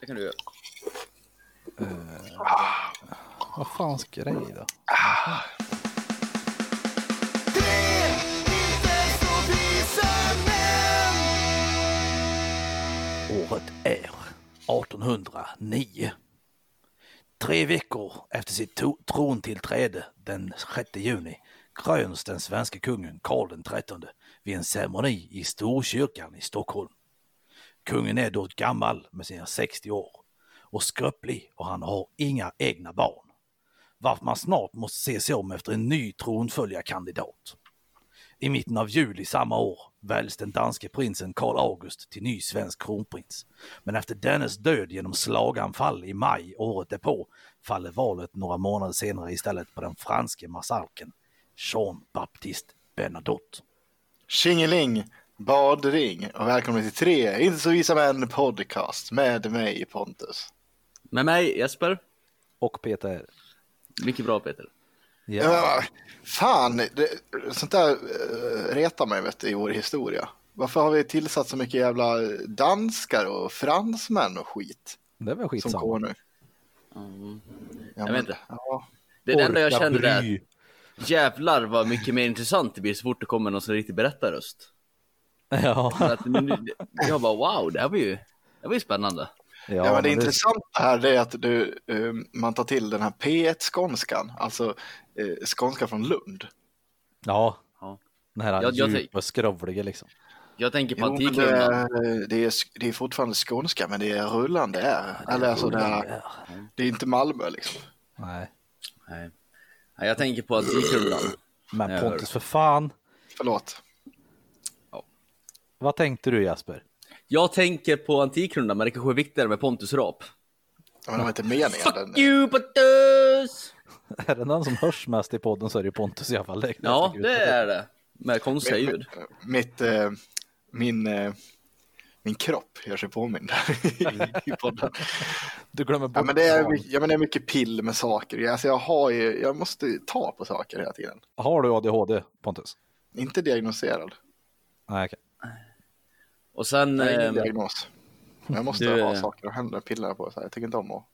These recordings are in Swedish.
Det kan du göra. Vad fan grej då? Året är 1809. Tre veckor efter sitt trontillträde den 6 juni kröns den svenska kungen Karl XIII vid en ceremoni i Storkyrkan i Stockholm. Kungen är då gammal med sina 60 år och skröplig och han har inga egna barn. Varför man snart måste se sig om efter en ny tronföljarkandidat. I mitten av juli samma år väljs den danske prinsen Karl August till ny svensk kronprins. Men efter dennes död genom slaganfall i maj året därpå faller valet några månader senare istället på den franske marskalken Jean-Baptiste Bernadotte. Tjingeling, badring och välkommen till tre Inte så visa män podcast med mig Pontus. Med mig Jesper. Och Peter. Mycket bra Peter. Ja. Fan, det, sånt där uh, retar mig vet du, i vår historia. Varför har vi tillsatt så mycket jävla danskar och fransmän och skit Det är väl som skitsamma. konung? Mm. Ja, Jag vet inte. Ja, Det enda jag kände där, jävlar vad mycket mer intressant det blir så fort det kommer någon som riktig berättarröst. Ja, Så att, jag bara wow, det här var ju, det var ju spännande. ja, men det intressanta här det är att du, eh, man tar till den här P1-skånskan, alltså uh, skånska från Lund. Ja, Ja. den här Jag- jag djupa skrovliga liksom. Jag tänker på det, Antikrundan. är, det, är, det är fortfarande skånska, men det är rullande R. Eller alltså det, är, det är inte Malmö liksom. Nej, Nej. Jag tänker på Antikrundan. men Pontus för fan. Förlåt. Vad tänkte du Jasper? Jag tänker på Antikrundan, men det kanske är viktigare med Pontus rap. Men det var inte meningen. Den, Fuck you Pontus! Är det någon som hörs mest i podden så är det ju Pontus i alla fall. Ja, det är det. Med konstiga ljud. mitt, eh, min, eh, min kropp gör sig påmind i podden. Du glömmer bort Ja men, det är, barn. my- ja, men det är mycket pill med saker. Alltså, jag, har ju, jag måste ta på saker hela tiden. Har du ADHD Pontus? Inte diagnoserad. Nej, okej. Och sen, Jag har ingen ehm, diagnos. Men jag måste du, ha eh, saker och händer piller på. Så här. Jag tycker inte om att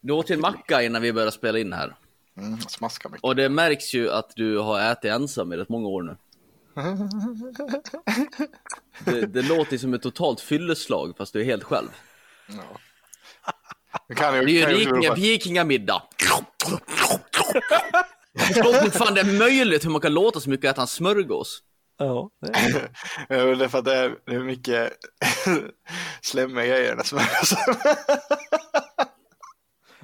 du åt ju en macka innan vi började spela in här. mm, smaska mycket. Och det märks ju att du har ätit ensam i rätt många år nu. Det, det låter som ett totalt fylleslag fast du är helt själv. Ja. Det kan ju, Det är ju vikingamiddag. Jag förstår inte fan det är möjligt hur man kan låta så mycket och äta en smörgås. Ja, det är... Ja, det är för att det är, det är mycket slemmiga grejer smörgåsen.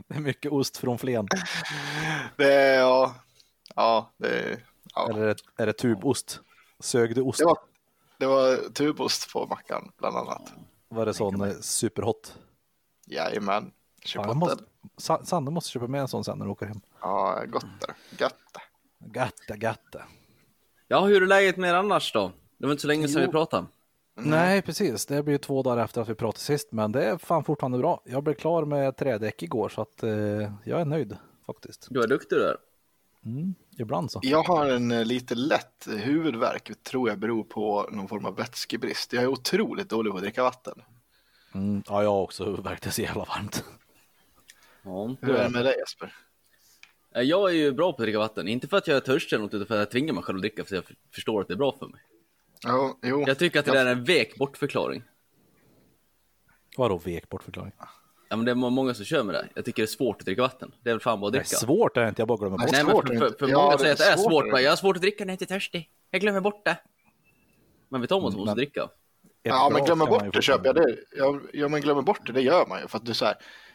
det är mycket ost från Flen. Det är, ja, ja, det är, ja. Eller är det, är det tubost? Sög du ost? Det var, det var tubost på mackan bland annat. Var det sån eh, superhot? Jajamän, jag chipotle. måste, Sa- Sanne måste köpa med en sån sen när du åker hem. Ja, gott där. Gött. Gatta, gatta. Ja, hur är läget med er annars då? Det var inte så länge sedan Jo. vi pratade. Nej, precis. Det blir ju två dagar efter att vi pratade sist, men det är fan fortfarande bra. Jag blev klar med trädäck igår, så att eh, jag är nöjd faktiskt. Du är duktig där. Mm, ibland så. Jag har en eh, lite lätt huvudvärk, tror jag beror på någon form av vätskebrist. Jag är otroligt dålig på att dricka vatten. Mm, ja, jag har också huvudvärk. Det är så jävla varmt. Ja. Hur är det med dig Jesper? Eh, Jag är ju bra på att dricka vatten. Inte för att jag är törstig eller något, utan för att jag tvingar mig själv att dricka för att jag förstår att det är bra för mig. Ja, jo. Jag tycker att det där är en vek bortförklaring. Vadå vek bortförklaring? Ja, men det är må- många som kör med det. Jag tycker det är svårt att dricka vatten. Det är väl fan bara att Det är dricka. svårt är det inte, jag bara glömmer bort. Nej, Nej, men för, för, för Ja, många säger är att det är svårt svårt. jag har svårt att dricka när jag inte är törstig. Jag glömmer bort det. Men vet om vad som måste Men- dricka. Ja, men glömmer man bort det köper jag det. Ja, men glömmer bort det, det gör man ju. För att det är så här,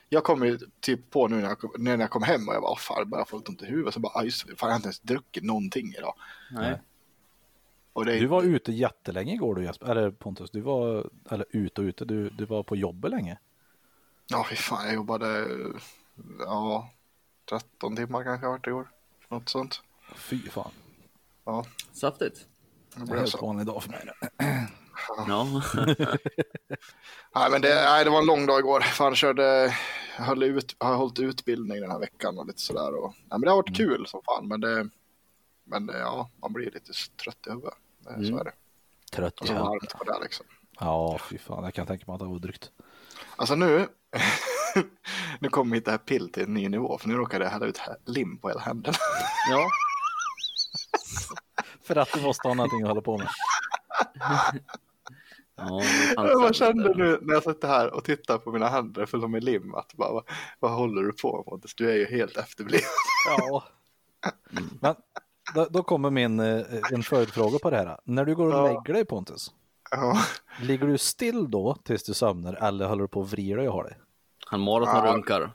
jag kommer ju typ på nu när jag kom, när jag kom hem och jag bara, "Åh, fan, jag börjar få lite ont i huvudet. Så bara, "Aj, just det, fan, jag har inte ens druckit någonting idag. Nej. Och det är, Du var ute jättelänge igår du Jesper, eller Pontus, du var, eller ute och ute, du, du var på jobbet länge. ja, fy fan, jag jobbade, ja, 13 timmar kanske har varit igår. Något sånt. Fy fan, Ja, Saftigt. det det är en blev helt så. vanlig dag för mig. Ja. Nej, men det, nej, det var en lång dag igår. Fan, jag körde, höll ut, har hållit utbildning den här veckan och lite sådär. Och, nej, men det har varit kul som fan, men det, men ja, man blir lite trött i huvudet. Det- Så Mm. är det. Trött i huvudet. varmt det liksom. Ja, fy fan, jag kan tänka mig att det var drygt. Alltså nu, nu kommer mitt det här pill till en ny nivå, för nu råkade jag hälla ut lim på hela händerna. Ja. För att du måste ha någonting att hålla på med. Ja Jag bara kände nu när jag sitter här och tittar på mina händer fulla med lim att bara, vad, vad håller du på med Pontus? Du är ju helt efterbliven. Ja. Men då, då kommer min eh, en följdfråga på det här. När du går och Ja. lägger dig Pontus, Ja. ligger du still då tills du somnar eller håller du på att vrida dig och har dig? Han maratonrunkar.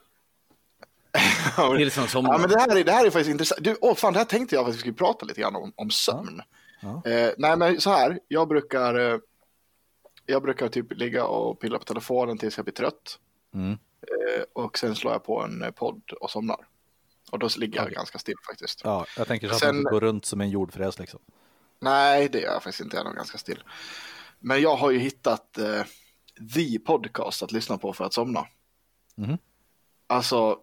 Tills han somnar. Ja, men det här, är, det här är faktiskt intressant. Du, åh, fan, det här tänkte jag att vi skulle prata lite grann om, om sömn. Ja. Eh, nej, men så här, jag brukar, eh, jag brukar typ ligga och pilla på telefonen tills jag blir trött. Mm. Eh, och sen slår jag på en eh, podd och somnar. Och då ligger jag ganska still faktiskt. Ja, jag tänker så att Sen- du går runt som en jordfräs liksom. Nej, det gör jag faktiskt inte. Jag är nog ganska still. Men jag har ju hittat eh, the podcast att lyssna på för att somna. Mhm. Alltså,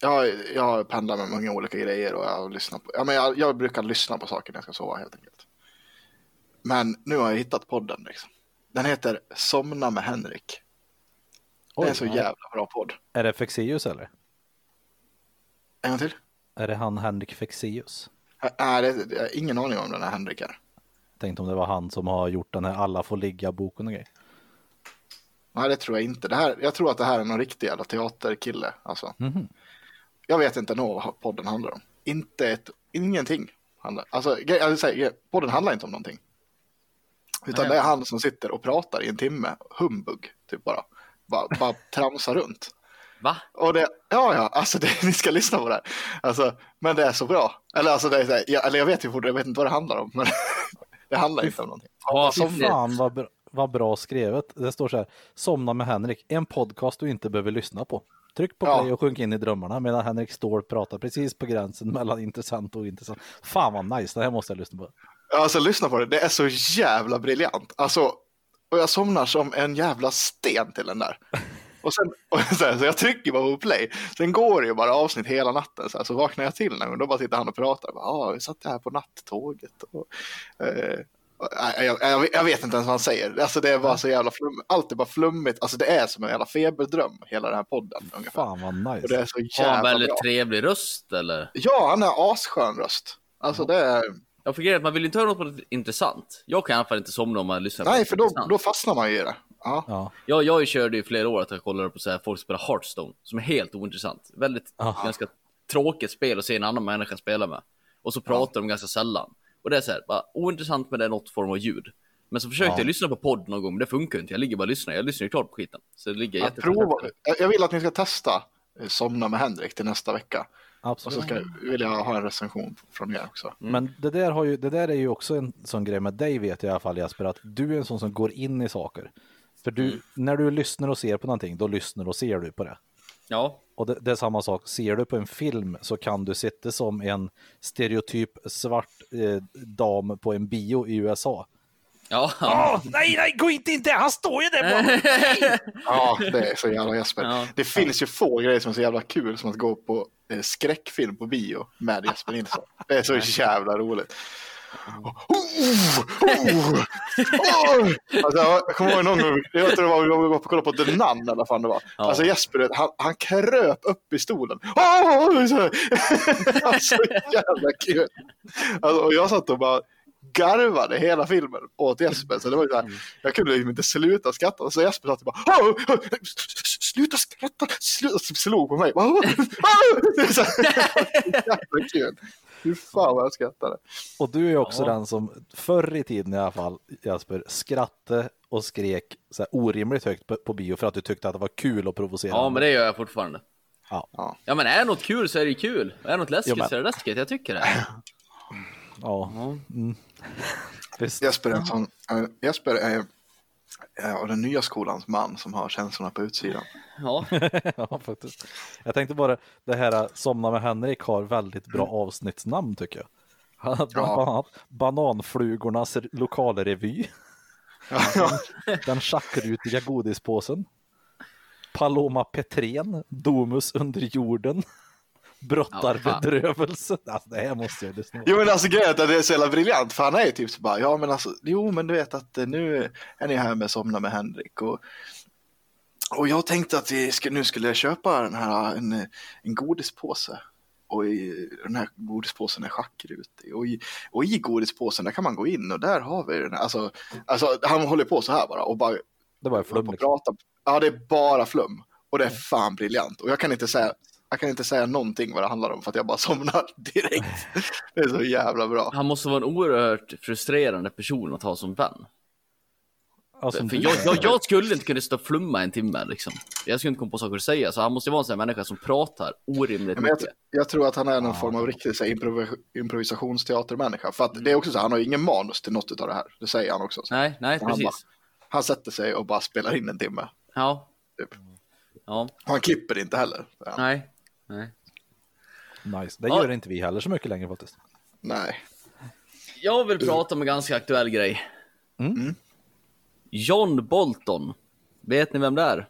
jag, jag pendlar med många olika grejer och jag, lyssnar på, ja, men jag, jag brukar lyssna på saker när jag ska sova helt enkelt. Men nu har jag hittat podden. Liksom. Den heter Somna med Henrik. det är Oj, en så ja. jävla bra podd. Är det Fexeus eller? En gång till? Är det han Henrik Fexeus? Nej, det, jag har ingen aning om den här Henrik är. Tänkte om det var han som har gjort den här alla får ligga boken och grejer. Nej, det tror jag inte. Det här, jag tror att det här är någon riktig jävla teaterkille. Alltså. Mhm. Jag vet inte nog vad podden handlar om. Inte ett, ingenting. Handlar. Alltså, jag säga, podden handlar inte om någonting. Utan Nej. det är han som sitter och pratar i en timme, humbug, typ bara. Bara, bara tramsar runt. Va? Och det, ja, ja, alltså det, ni ska lyssna på det här. Alltså, men det är så bra. Eller alltså, det är, så här- jag, eller jag vet ju jag vet inte vad det handlar om, men det handlar inte om någonting. Ja, som fan vad, bra- vad bra skrivet. Det står så här, somna med Henrik, en podcast du inte behöver lyssna på. Tryck på Ja. play och sjunk in i drömmarna medan Henrik Ståhl pratar precis på gränsen mellan intressant och ointressant. Fan vad nice, det här måste jag lyssna på. Alltså lyssna på det, det är så jävla briljant. Alltså, och jag somnar som en jävla sten till den där. Och sen, och så, här, så jag trycker bara på play, sen går det ju bara avsnitt hela natten, så, här, så vaknar jag till någon gång, då bara sitter han och pratar. Ja, ah, vi satt här på nattåget. Och, eh, och, nej, jag, jag, jag vet inte ens vad han säger, alltså det är bara så jävla flummigt, allt är bara flummigt, alltså det är som en jävla feberdröm, hela den här podden. Ungefär. Fan vad Och det är nice. så Har han jävla väldigt bra. trevlig röst eller? Ja, han har asskön röst. Alltså det är, Jag får grejen att man vill inte höra något på något intressant. Jag kan i alla fall inte somna om man lyssnar på nej något för då, då fastnar man ju i det. Ja. Ja, Jag, jag körde i flera år att jag kollade på så här, folk spelar Hearthstone, som är helt ointressant. Väldigt, Aha. ganska tråkigt spel att se en annan människa spela med. Och så pratar de ganska sällan. Och det är så här, bara ointressant men det är något form av ljud. Men så försökte Ja. jag lyssna på podd någon gång, men det funkar inte. Jag ligger bara och lyssnar. Jag lyssnar ju klart på skiten. Så det ligger Jag, prova, jag jag vill att ni ska testa eh, Somna med Henrik till nästa vecka. Och absolut. så ska, vill jag ha en recension från er också. Men det där, har ju, det där är ju också en sån grej med dig vet jag i alla fall Jesper, att du är en sån som går in i saker. För du, när du lyssnar och ser på någonting, då lyssnar och ser du på det. Ja, Och det, det är samma sak, ser du på en film så kan du sitta som en stereotyp svart eh, dam på en bio i USA. Ja. ja. nej, nej, gå inte in där, han står ju där bara! Ja, det är så jävla Jesper. Ja. Det finns ju få grejer som är så jävla kul som att gå på eh, skräckfilm på bio med Jesper Nilsson. Det är så jävla roligt. Oh, oh, oh. Alltså, jag kommer ihåg någon gång, jag tror det var vi var kollade på The Nun eller vad fan det var. Ja. Alltså Jesper, han, han kröp upp i stolen. Oh, så, alltså, jävla kul. Alltså, och jag satt och bara garvade hela filmen åt Jesper. Så det var ju så här, jag kunde liksom inte sluta skratta. Så Jesper satt och bara "Åh, åh, sluta skratta, sluta, slog på mig. Åh, åh, åh." Det är så jävla kul. Fy fan vad jag skrattade. Och du är också Ja. den som förr i tiden i alla fall, Jesper, skrattade och skrek så här orimligt högt på, på bio för att du tyckte att det var kul och provocerande. ja, men det gör jag fortfarande. Ja. Ja. Ja, men är något kul så är det kul. Är något läskigt Jo, men- så är det läskigt. Jag tycker det. Ja, visst. Jesper är en sån, äh, Jesper är äh, av den nya skolans man som har känslorna på utsidan. Ja, ja, faktiskt. Jag tänkte bara, det här äh, Somna med Henrik har väldigt bra avsnittsnamn tycker jag. Han Ja. Bananflugornas lokalrevy, Ja. Den schackrutiga godispåsen, Paloma Petrén, Domus under jorden, brottar Ja. Alltså det här måste jag lyssna på. Jo men alltså grejen är att det är så jävla briljant för han är ju typ så bara ja men alltså jo men du vet att eh, nu är ni här med Somna med Henrik och och jag tänkte att vi skulle, nu skulle jag köpa den här en, en godispåse och i den här godispåsen är schackrutig och i, och i godispåsen där kan man gå in och där har vi den här alltså, alltså han håller på så här bara och bara Det var flum liksom. prata. Ja det är bara flum och det är fan briljant och jag kan inte säga jag kan inte säga någonting vad det handlar om för att jag bara somnar direkt. Det är så jävla bra. Han måste vara en oerhört frustrerande person att ha som vän. Som För jag, jag, jag skulle inte kunna stå och flumma en timme liksom. Jag skulle inte komma på saker att säga, så han måste vara en sån här människa som pratar orimligt Men jag, mycket. jag tror att han är någon form av riktig så här, improv- improvisationsteatermänniska. För att det är också så, han har ju ingen manus till något av det här. Det säger han också. Nej, nej, Han bara- precis. Han sätter sig och bara spelar in en timme. Ja. Typ. Ja, Och han klipper inte heller. Nej. Nej. Nice. Det Ja. gör inte vi heller så mycket längre faktiskt. Nej. Jag vill prata om en ganska aktuell grej. Mm. John Bolton. Vet ni vem det är?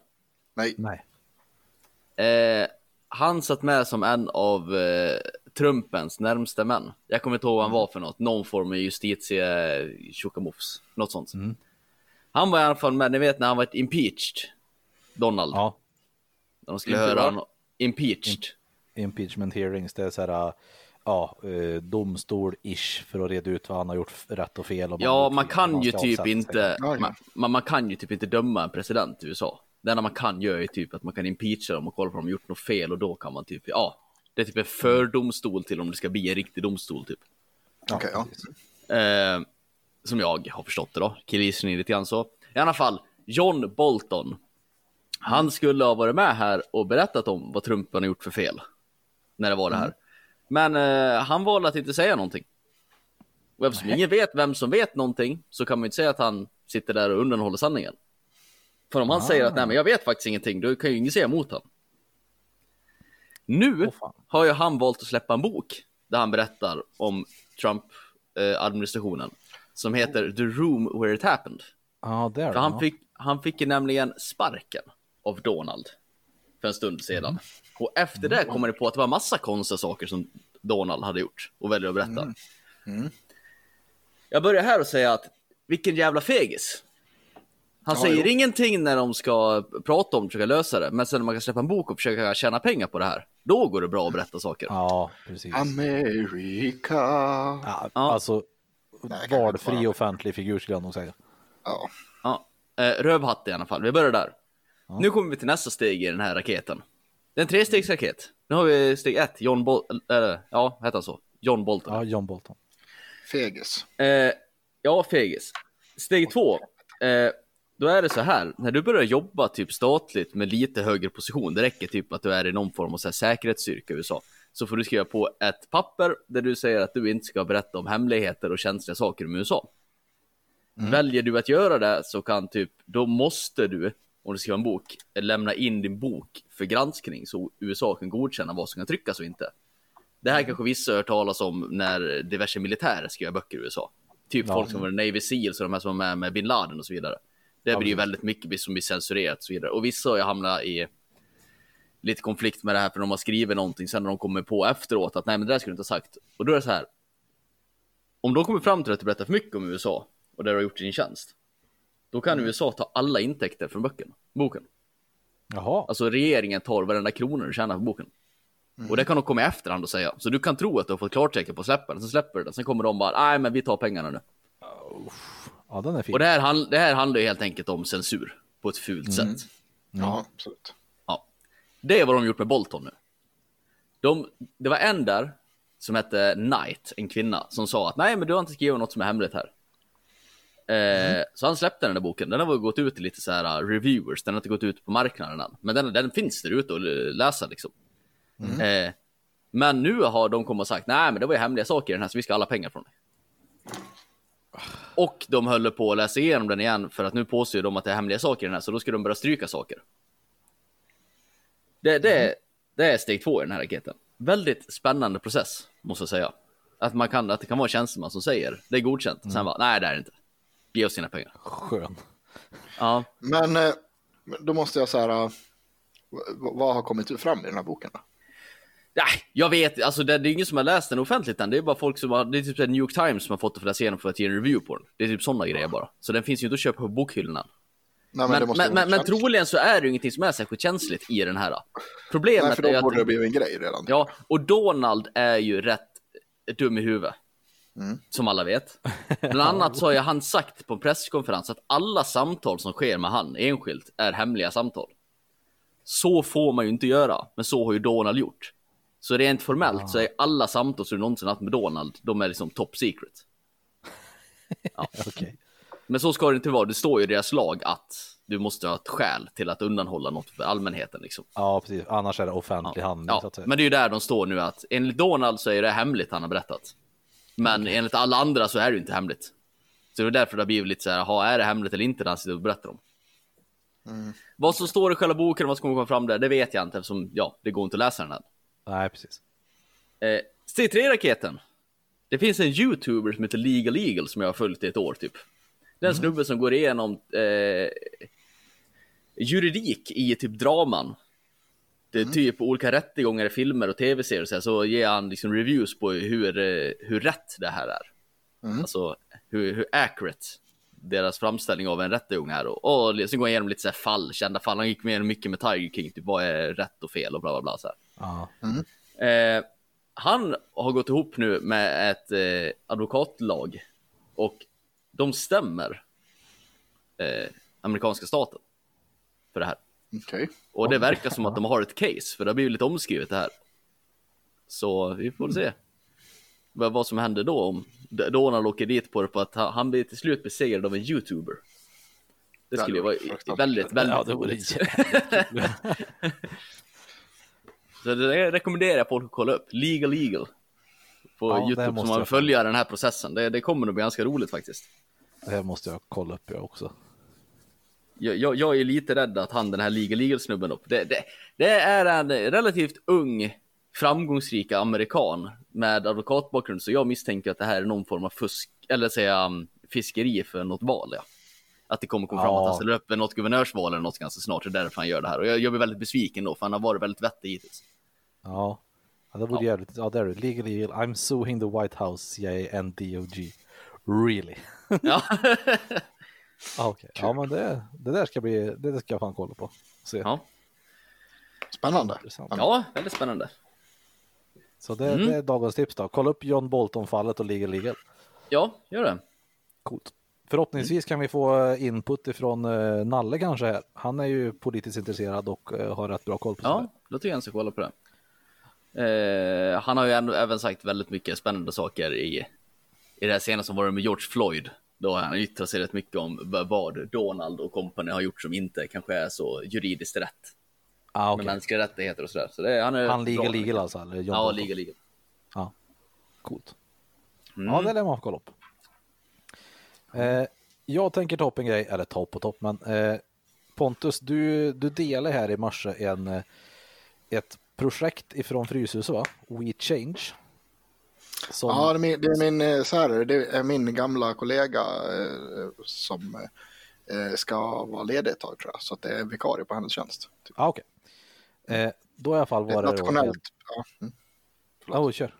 Nej. Nej. Eh, han satt med som en av eh, Trumpens närmsta män. Jag kommer inte ihåg vad han var för något. Någon form av justitie tjockamofs. Något sånt. Mm. Han var i alla fall med, ni vet när han var impeached. Donald. Ja, När de skulle höra honom. Impeached. impeachment hearings, det är så här, ja, eh, domstol-ish för att reda ut vad han har gjort rätt och fel. Och har Ja, man kan ju typ inte, Ja, ja. man, man, kan ju typ inte döma en president i USA. Det enda man kan göra är typ att man kan impeacha dem och kolla på om de har gjort något fel och då kan man typ, ja, det är typ en fördomstol till om det ska bli en riktig domstol typ. Okej, ja. precis. Eh, som jag har förstått det då, killgissning lite grann så. I alla fall, John Bolton. Han skulle ha varit med här och berättat om vad Trumpen har gjort för fel. När det var det här. Men eh, han valde att inte säga någonting. Och eftersom ingen vet vem som vet någonting så kan man ju inte säga att han sitter där och undanhåller sanningen. För om han säger att nej men jag vet faktiskt ingenting, då kan ju ingen säga emot honom. Nu fan. har ju han valt att släppa en bok där han berättar om Trump-administrationen som heter The Room Where It Happened. Är För han fick, han fick ju nämligen sparken av Donald för en stund sedan. Och efter det kom han på att det var massa konstiga saker som Donald hade gjort och väljer att berätta. Jag börjar här och säga att vilken jävla fegis. Han Ja, säger jo. ingenting när de ska prata om det, försöka lösa det, men sen när man kan släppa en bok och försöka tjäna pengar på det här, då går det bra att berätta saker. Ja, precis. Amerika. Ja, Ja. Alltså, valfri offentlig figur skulle jag nog säga. Ja. Ja, eh, rövhatt i alla fall. Vi börjar där. Nu kommer vi till nästa steg i den här raketen. Det är en trestegsraket. Nu har vi steg ett, John Bolton, eller ja, heter han så? John Bolton. Ja, John Bolton. Fegis. Eh, ja, fegis. Steg två. Eh, då är det så här, när du börjar jobba typ statligt med lite högre position, det räcker typ att du är i någon form av så här säkerhetsstyrka i USA, så får du skriva på ett papper där du säger att du inte ska berätta om hemligheter och känsliga saker om USA. Väljer du att göra det så kan typ, då måste du, om du skriver en bok, lämna in din bok för granskning så USA kan godkänna vad som kan tryckas och inte. Det här kanske vissa har hört talas om när diverse militärer skriver böcker i USA. Typ Ja. folk som var Navy Seals och de här som var med med bin Laden och så vidare. Det Ja, blir ju väldigt mycket som blir censurerat och så vidare. Och vissa har ju hamnat i lite konflikt med det här för de har skrivit någonting sen när de kommer på efteråt att nej men det där skulle du inte ha sagt. Och då är det så här. Om de kommer fram till att du berättar för mycket om USA och det du har gjort i din tjänst. Då kan USA ta alla intäkter från böcken, boken. Jaha, Alltså regeringen tar varenda krona du tjänar på boken. Och det kan de komma i efterhand och säga. Så du kan tro att du har fått klartecken på att släppa den, så släpper du den. Sen kommer de bara, nej men vi tar pengarna nu. ja den är fin. Och det här, det här handlar ju helt enkelt om censur på ett fult sätt. Ja, absolut. Ja. Det är vad de gjort med Bolton nu. De, det var en där som hette Knight, en kvinna, som sa att nej men du har inte skrivit något som är hemligt här. Eh, Så han släppte den där boken. Den har väl gått ut till lite så här uh, reviewers, den har inte gått ut på marknaden än. Men den, den finns där ute att läsa liksom. Eh, men nu har de kommit och sagt nej men det var ju hemliga saker i den här så vi ska ha alla pengar från dig. Och de höll på att läsa igenom den igen för att nu påstår de att det är hemliga saker i den här så då ska de börja stryka saker. Det, det, det är steg två i den här raketen. Väldigt spännande process, måste jag säga. Att, man kan, att det kan vara en tjänsteman som säger det är godkänt. Sen bara, nej det är det inte. Ge oss sina pengar. Skön. Ja, Men eh, då måste jag så här. eh, vad har kommit ut fram i den här boken? Då? Nej, jag vet alltså det, det är ingen som har läst den offentligt än. Det är bara folk som har, det är typ New York Times som har fått det för att läsa igenom för att ge en review på den. Det är typ sådana grejer bara. Så den finns ju inte att köpa på bokhyllorna. Nej, Men, det men, måste men, men, troligen så är det ingenting som är särskilt känsligt i den här. Problemet Nej, för är då att... borde det blivit en grej redan. Ja, och Donald är ju rätt dum i huvudet. Mm. Som alla vet. Bland annat så har ju han sagt på en presskonferens att alla samtal som sker med han enskilt är hemliga samtal. Så får man ju inte göra, men så har ju Donald gjort. Så rent formellt så är alla samtal som du någonsin haft med Donald, de är liksom top secret. Okej. Men så ska det inte vara, det står ju i deras lag att du måste ha ett skäl till att undanhålla något för allmänheten liksom. Ja, precis. Annars är det offentlig handling. Ja, att säga. men det är ju där de står nu att enligt Donald så är det hemligt han har berättat. Men enligt alla andra så är det ju inte hemligt. Så det är därför det har blivit lite så här, ha är det hemligt eller inte det han sitter och berättar om. Vad som står i själva boken och vad som kommer komma fram där, det vet jag inte eftersom, ja, det går inte att läsa den än. Nej, precis. Eh, C3-raketen. Det finns en youtuber som heter Legal Eagle som jag har följt i ett år typ. Det är en snubbe som går igenom eh, juridik i typ draman. Det är typ olika rättegångar i filmer och tv-serier så, här, så ger han liksom reviews på hur, eh, hur rätt det här är. Alltså hur, hur accurate deras framställning av en rättegång är. Och, och så går han igenom lite så här fall, kända fall. Han gick med mycket med Tiger King, typ vad är rätt och fel och bla bla bla. Så här. Ja. Eh, han har gått ihop nu med ett eh, advokatlag och de stämmer eh, amerikanska staten för det här. Okej. Och det verkar som att de har ett case, för det har blivit lite omskrivet det här. Så vi får se vad, vad som händer då om Donald åker dit på det på att han, blir till slut besegrad av en youtuber. Det skulle hade vara väldigt, väldigt Ja, det roligt. Så det rekommenderar jag folk att kolla upp. Legal Eagle. På Ja, Youtube som man följer den här processen. Det, det kommer nog bli ganska roligt faktiskt. Det här måste jag kolla upp jag också. Jag, jag, är lite rädd att han den här Legal Eagle snubben upp. Det, det, det är en relativt ung framgångsrik amerikan med advokatbakgrund så jag misstänker att det här är någon form av fusk eller säga um, fiskeri för något val. Ja. Att det kommer komma fram Ja. att han ställer upp i något guvernörsval eller något ganska snart. Det är därför han gör det här och jag, jag blir väldigt besviken då för han har varit väldigt vettig hittills. Ja, ja det vore Ja. jävligt. Ja, där är det. Legal Eagle. I'm suing the White House, CIA and DOG. Really? Ja. Ah, Okej, ja men det, det där ska bli, det där ska jag fan kolla på. Se. ja. Spännande. Intressant. ja, väldigt spännande. Så det, Mm. det är dagens tips då. Kolla upp John Bolton-fallet och Legal Eagle. Ja, gör det. Coolt. Förhoppningsvis kan vi få eh, input ifrån eh, Nalle kanske här. Han är ju politiskt intresserad och eh, har rätt bra koll på Ja, då tycker jag han ska kolla på det. Eh, han har ju ändå, även sagt väldigt mycket spännande saker i, i det här senaste som var det med George Floyd. Då har han yttrat sig rätt mycket om vad Donald och company har gjort som inte kanske är så juridiskt rätt. Ah, Med okej. mänskliga rättigheter och sådär. Så det, han är Han Legal med det. alltså? Eller Ja? Legal Eagle. Ja, coolt. Mm. Ja, det lär man få kolla upp. Eh, jag tänker ta upp en grej, eller ta upp och ta upp, men eh, Pontus, du, du delade här i morse en, eh, ett projekt ifrån Fryshuset, va? We Change. Som, Ja, det är min, det är min, eh, så här, det är min gamla kollega eh, som eh, ska vara ledig ett tag tror jag. Så att det är vikarie på hennes tjänst. Typ. ah, okej. Eh, då i alla fall var det då... nationellt. Ja, mm. Oh, kör.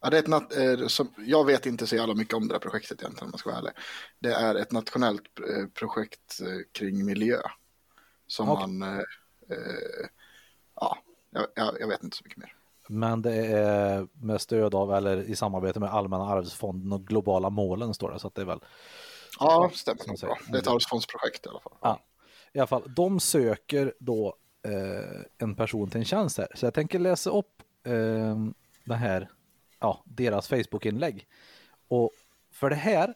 Ja, det är ett nat- eh, som, jag vet inte så jävla mycket om det här projektet egentligen om jag ska vara ärlig. Det är ett nationellt eh, projekt kring miljö. Som Okej. man, eh, eh, ja, jag, jag vet inte så mycket mer. Men det är med stöd av, eller i samarbete med Allmänna arvsfonden och globala målen står det, så att det är väl Ja, stämmer nog bra. Det är ett arvsfondsprojekt i alla fall. Ja, i alla fall. De söker då eh, en person till en tjänst här. Så jag tänker läsa upp eh, det här, ja, deras Facebook-inlägg. Och för det här,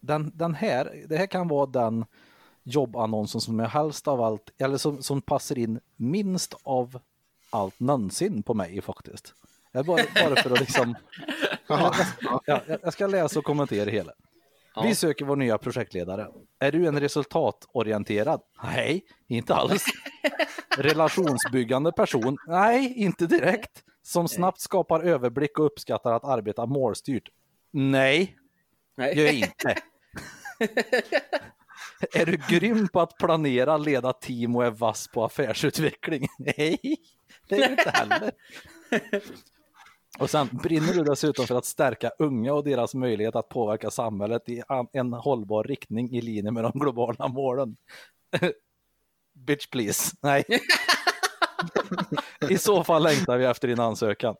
den, den här, det här kan vara den jobbannonsen som jag helst av allt, eller som, som passar in minst av allt någonsin på mig faktiskt. Jag bara, bara för att liksom, ja. ja, jag jag ska läsa och kommentera hela. Vi söker vår nya projektledare. Är du en resultatorienterad? Nej, inte alls. Relationsbyggande person? Nej, inte direkt. Som snabbt skapar överblick och uppskattar att arbeta målstyrt? Nej, Nej. gör inte. är du grym på att planera, leda team och är vass på affärsutveckling? Nej, det är du inte heller. Och sen brinner du dessutom för att stärka unga och deras möjlighet att påverka samhället i en hållbar riktning i linje med de globala målen. Bitch please, nej. I så fall längtar vi efter din ansökan.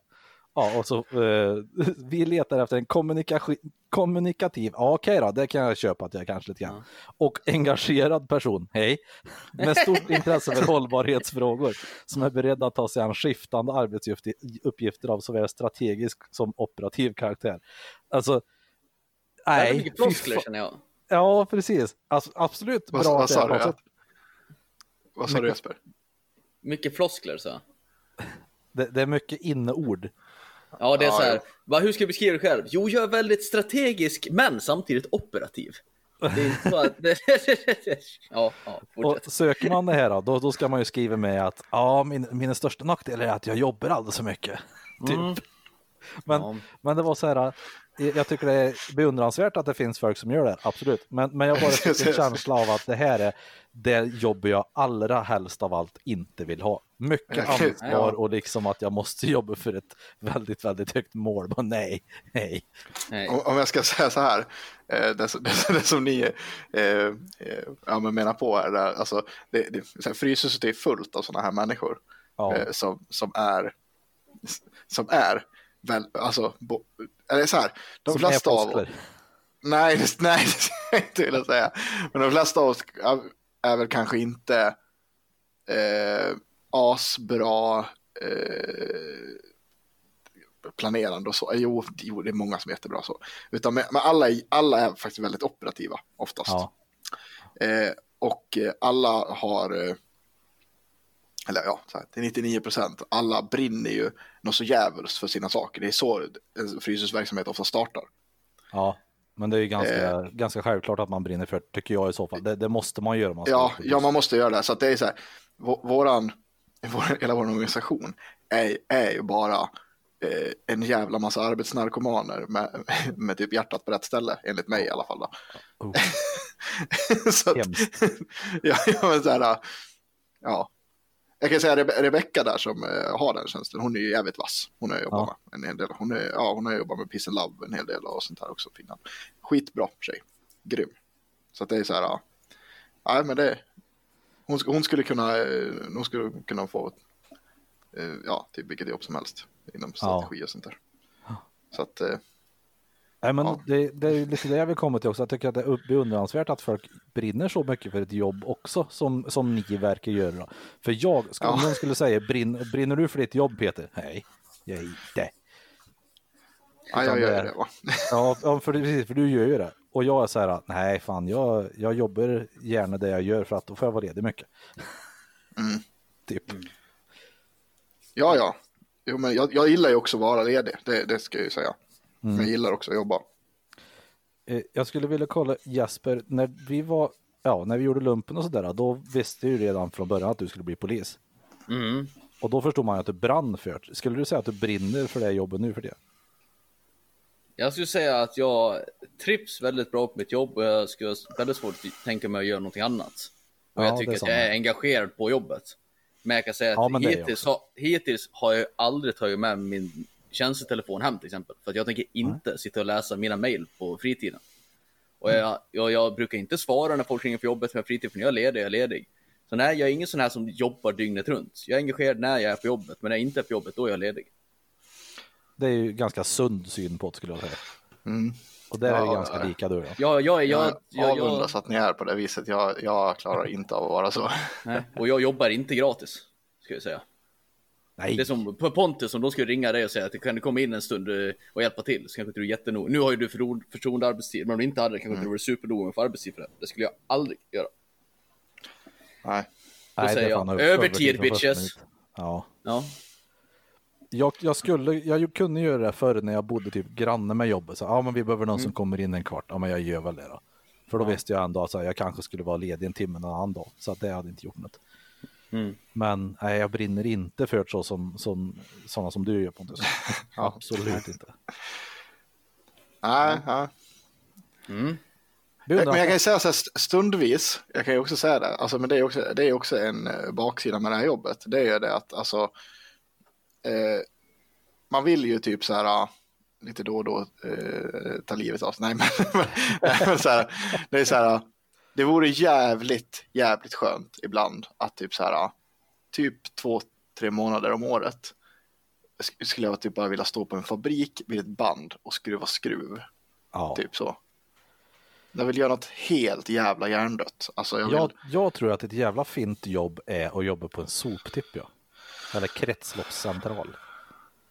Ja, och så eh, vi letar efter en kommunikation, kommunikativ, ja, okej då, det kan jag köpa att jag kanske lite grann. Och engagerad person, hej, med stort intresse för hållbarhetsfrågor som är beredd att ta sig an skiftande arbetsuppgifter av såväl strategisk som operativ karaktär. Alltså, Det är nej. mycket floskler känner jag. Ja, precis. Alltså, absolut bra vad sa du? Vad sa du Jesper? Mycket floskler så. Det, det är mycket inneord. Ja, det är Ja, så här. Va, hur ska jag beskriva det själv? Jo, jag är väldigt strategisk, men samtidigt operativ. Det är inte att... ja, ja, Och söker man det här då, då, ska man ju skriva med att ja, min, min största nackdel är att jag jobbar alldeles för mycket. Typ. Men, Ja. men det var så här, jag jag tycker det är beundransvärt att det finns folk som gör det, absolut. Men, men jag bara fick en känsla av att det här är det jobb jag allra helst av allt inte vill ha. Mycket ansvar och liksom att jag måste jobba för ett väldigt, väldigt högt mål. Men nej, nej. Nej. Om, jag ska säga så här, eh, det, som- det, det som ni eh, eh, ja, men menar på är, där, alltså, det, det, här, Fryshuset är fullt av sådana här människor Ja. eh, som, som är, som är, väl, alltså, bo, eller så här, de Som flesta av. Nej, det- nej, det ska jag inte vilja säga. Men de flesta av oss är, är väl kanske inte eh, asbra eh, planerande och så. Jo, jo, det är många som är jättebra så. Utan men, alla, är- alla är faktiskt väldigt operativa oftast. Ja. Eh, och eh, alla har, eh, eller ja, till 99 procent, alla brinner ju något så jävligt för sina saker. Det är så en Fryshuset-verksamhet ofta startar. ja, men det är ju ganska, Eh. ganska självklart att man brinner för det, tycker jag i så fall. Det, det måste man göra. Man Ja, ja, man måste göra det. Så att det är så här, vå- våran, vår, hela vår organisation är, är ju bara eh, en jävla massa arbetsnarkomaner med, med typ hjärtat på rätt ställe, enligt mig i alla fall. Då. Oh, så att, ja, ja, men så här, ja. Jag kan säga Rebe- Rebecka där som eh, har den tjänsten, hon är ju jävligt vass. Hon har jobbat Ja. med en hel del. Hon, är, ja, hon har jobbat med Peace and Love en hel del och sånt här också. Finland. Skitbra tjej, grym. Så att det är så här, ja, nej men det, hon, hon skulle kunna, eh, hon skulle kunna få, eh, ja, typ vilket jobb som helst inom strategi och sånt där. Så att, eh, Nej, men Ja. det, det är lite det jag vill komma till också. Jag tycker att det är beundransvärt att folk brinner så mycket för ett jobb också som, som ni verkar göra. För jag, om Ja. någon skulle säga, Brinn, brinner du för ditt jobb Peter? Nej, jag inte. Ja, jag gör det- det va. Ja, för, precis, för du gör ju det. Och jag är så här, nej fan, jag, jag jobbar gärna det jag gör för att då får jag vara ledig mycket. Mm. Typ. Ja, ja. Jo, men jag, jag gillar ju också att vara ledig, det, det ska jag ju säga. Men jag gillar också att jobba. Eh, Jag skulle vilja kolla Jesper, när vi var, ja, när vi gjorde lumpen och sådär, då visste du redan från början att du skulle bli polis. Mm. Och då förstod man ju att du brann för det. Skulle du säga att du brinner för det jobbet nu för det? Jag skulle säga att jag trivs väldigt bra på mitt jobb och jag skulle ha väldigt svårt att tänka mig att göra någonting annat. Och Ja, jag tycker att jag är engagerad på jobbet. Men jag kan säga Ja, att hittills, har, hittills har jag aldrig tagit med min tjänstetelefon hem till exempel. För att jag tänker inte sitta och läsa mina mejl på fritiden. Och Mm. jag, jag, jag brukar inte svara när folk ringer på jobbet med fritid, för när jag är ledig, jag är ledig. Så nej, jag är ingen sån här som jobbar dygnet runt. Jag är engagerad när jag är på jobbet, men när jag inte är på jobbet, då är jag ledig. Det är ju ganska sund syn på det skulle jag säga. Mm. Och där är vi Ja, ganska lika du då. Jag, jag, jag, Jag, jag, jag, avundas att ni är på det viset. Jag, jag klarar inte av att vara så. nej, och jag jobbar inte gratis, ska jag säga. Nej, Det är som på Pontus om de skulle ringa dig och säga att kan du komma in en stund eh, och hjälpa till så kanske inte du är jättenoga. Nu har ju du förtro- förtroende arbetstid, men om du inte hade det kanske inte du vore supernoga för arbetstid för det. Det skulle jag aldrig göra. Nej. Då Nej, det säger jag, övertid, bitches. Ja. Ja, Jag, jag, skulle, jag kunde göra det förr när jag bodde typ granne med jobbet. Så, ja, men vi behöver någon som kommer in en kvart. Ja, men jag gör väl det då. För då visste jag ändå att jag kanske skulle vara ledig en timme en annan dag. Så att det hade inte gjort något. Mm. Men nej, jag brinner inte för så som, som sådana som du gör Pontus. Absolut inte. Nej, ja. mm. Men jag kan ju säga så här st- stundvis, jag kan ju också säga det, alltså, men det är också, det är också en eh, baksida med det här jobbet. Det är ju det att alltså, eh, man vill ju typ så här, ah, lite då och då eh, ta livet av sig. Nej, men, men så här, det är så här, det vore jävligt, jävligt skönt ibland att typ så här, ah, typ två, tre månader om året sk- skulle jag typ bara vilja stå på en fabrik vid ett band och skruva skruv, Ja. typ så. Jag vill göra något helt jävla hjärndött. Alltså jag vill... Jag, jag tror att ett jävla fint jobb är att jobba på en soptipp, ja. Eller kretsloppscentral.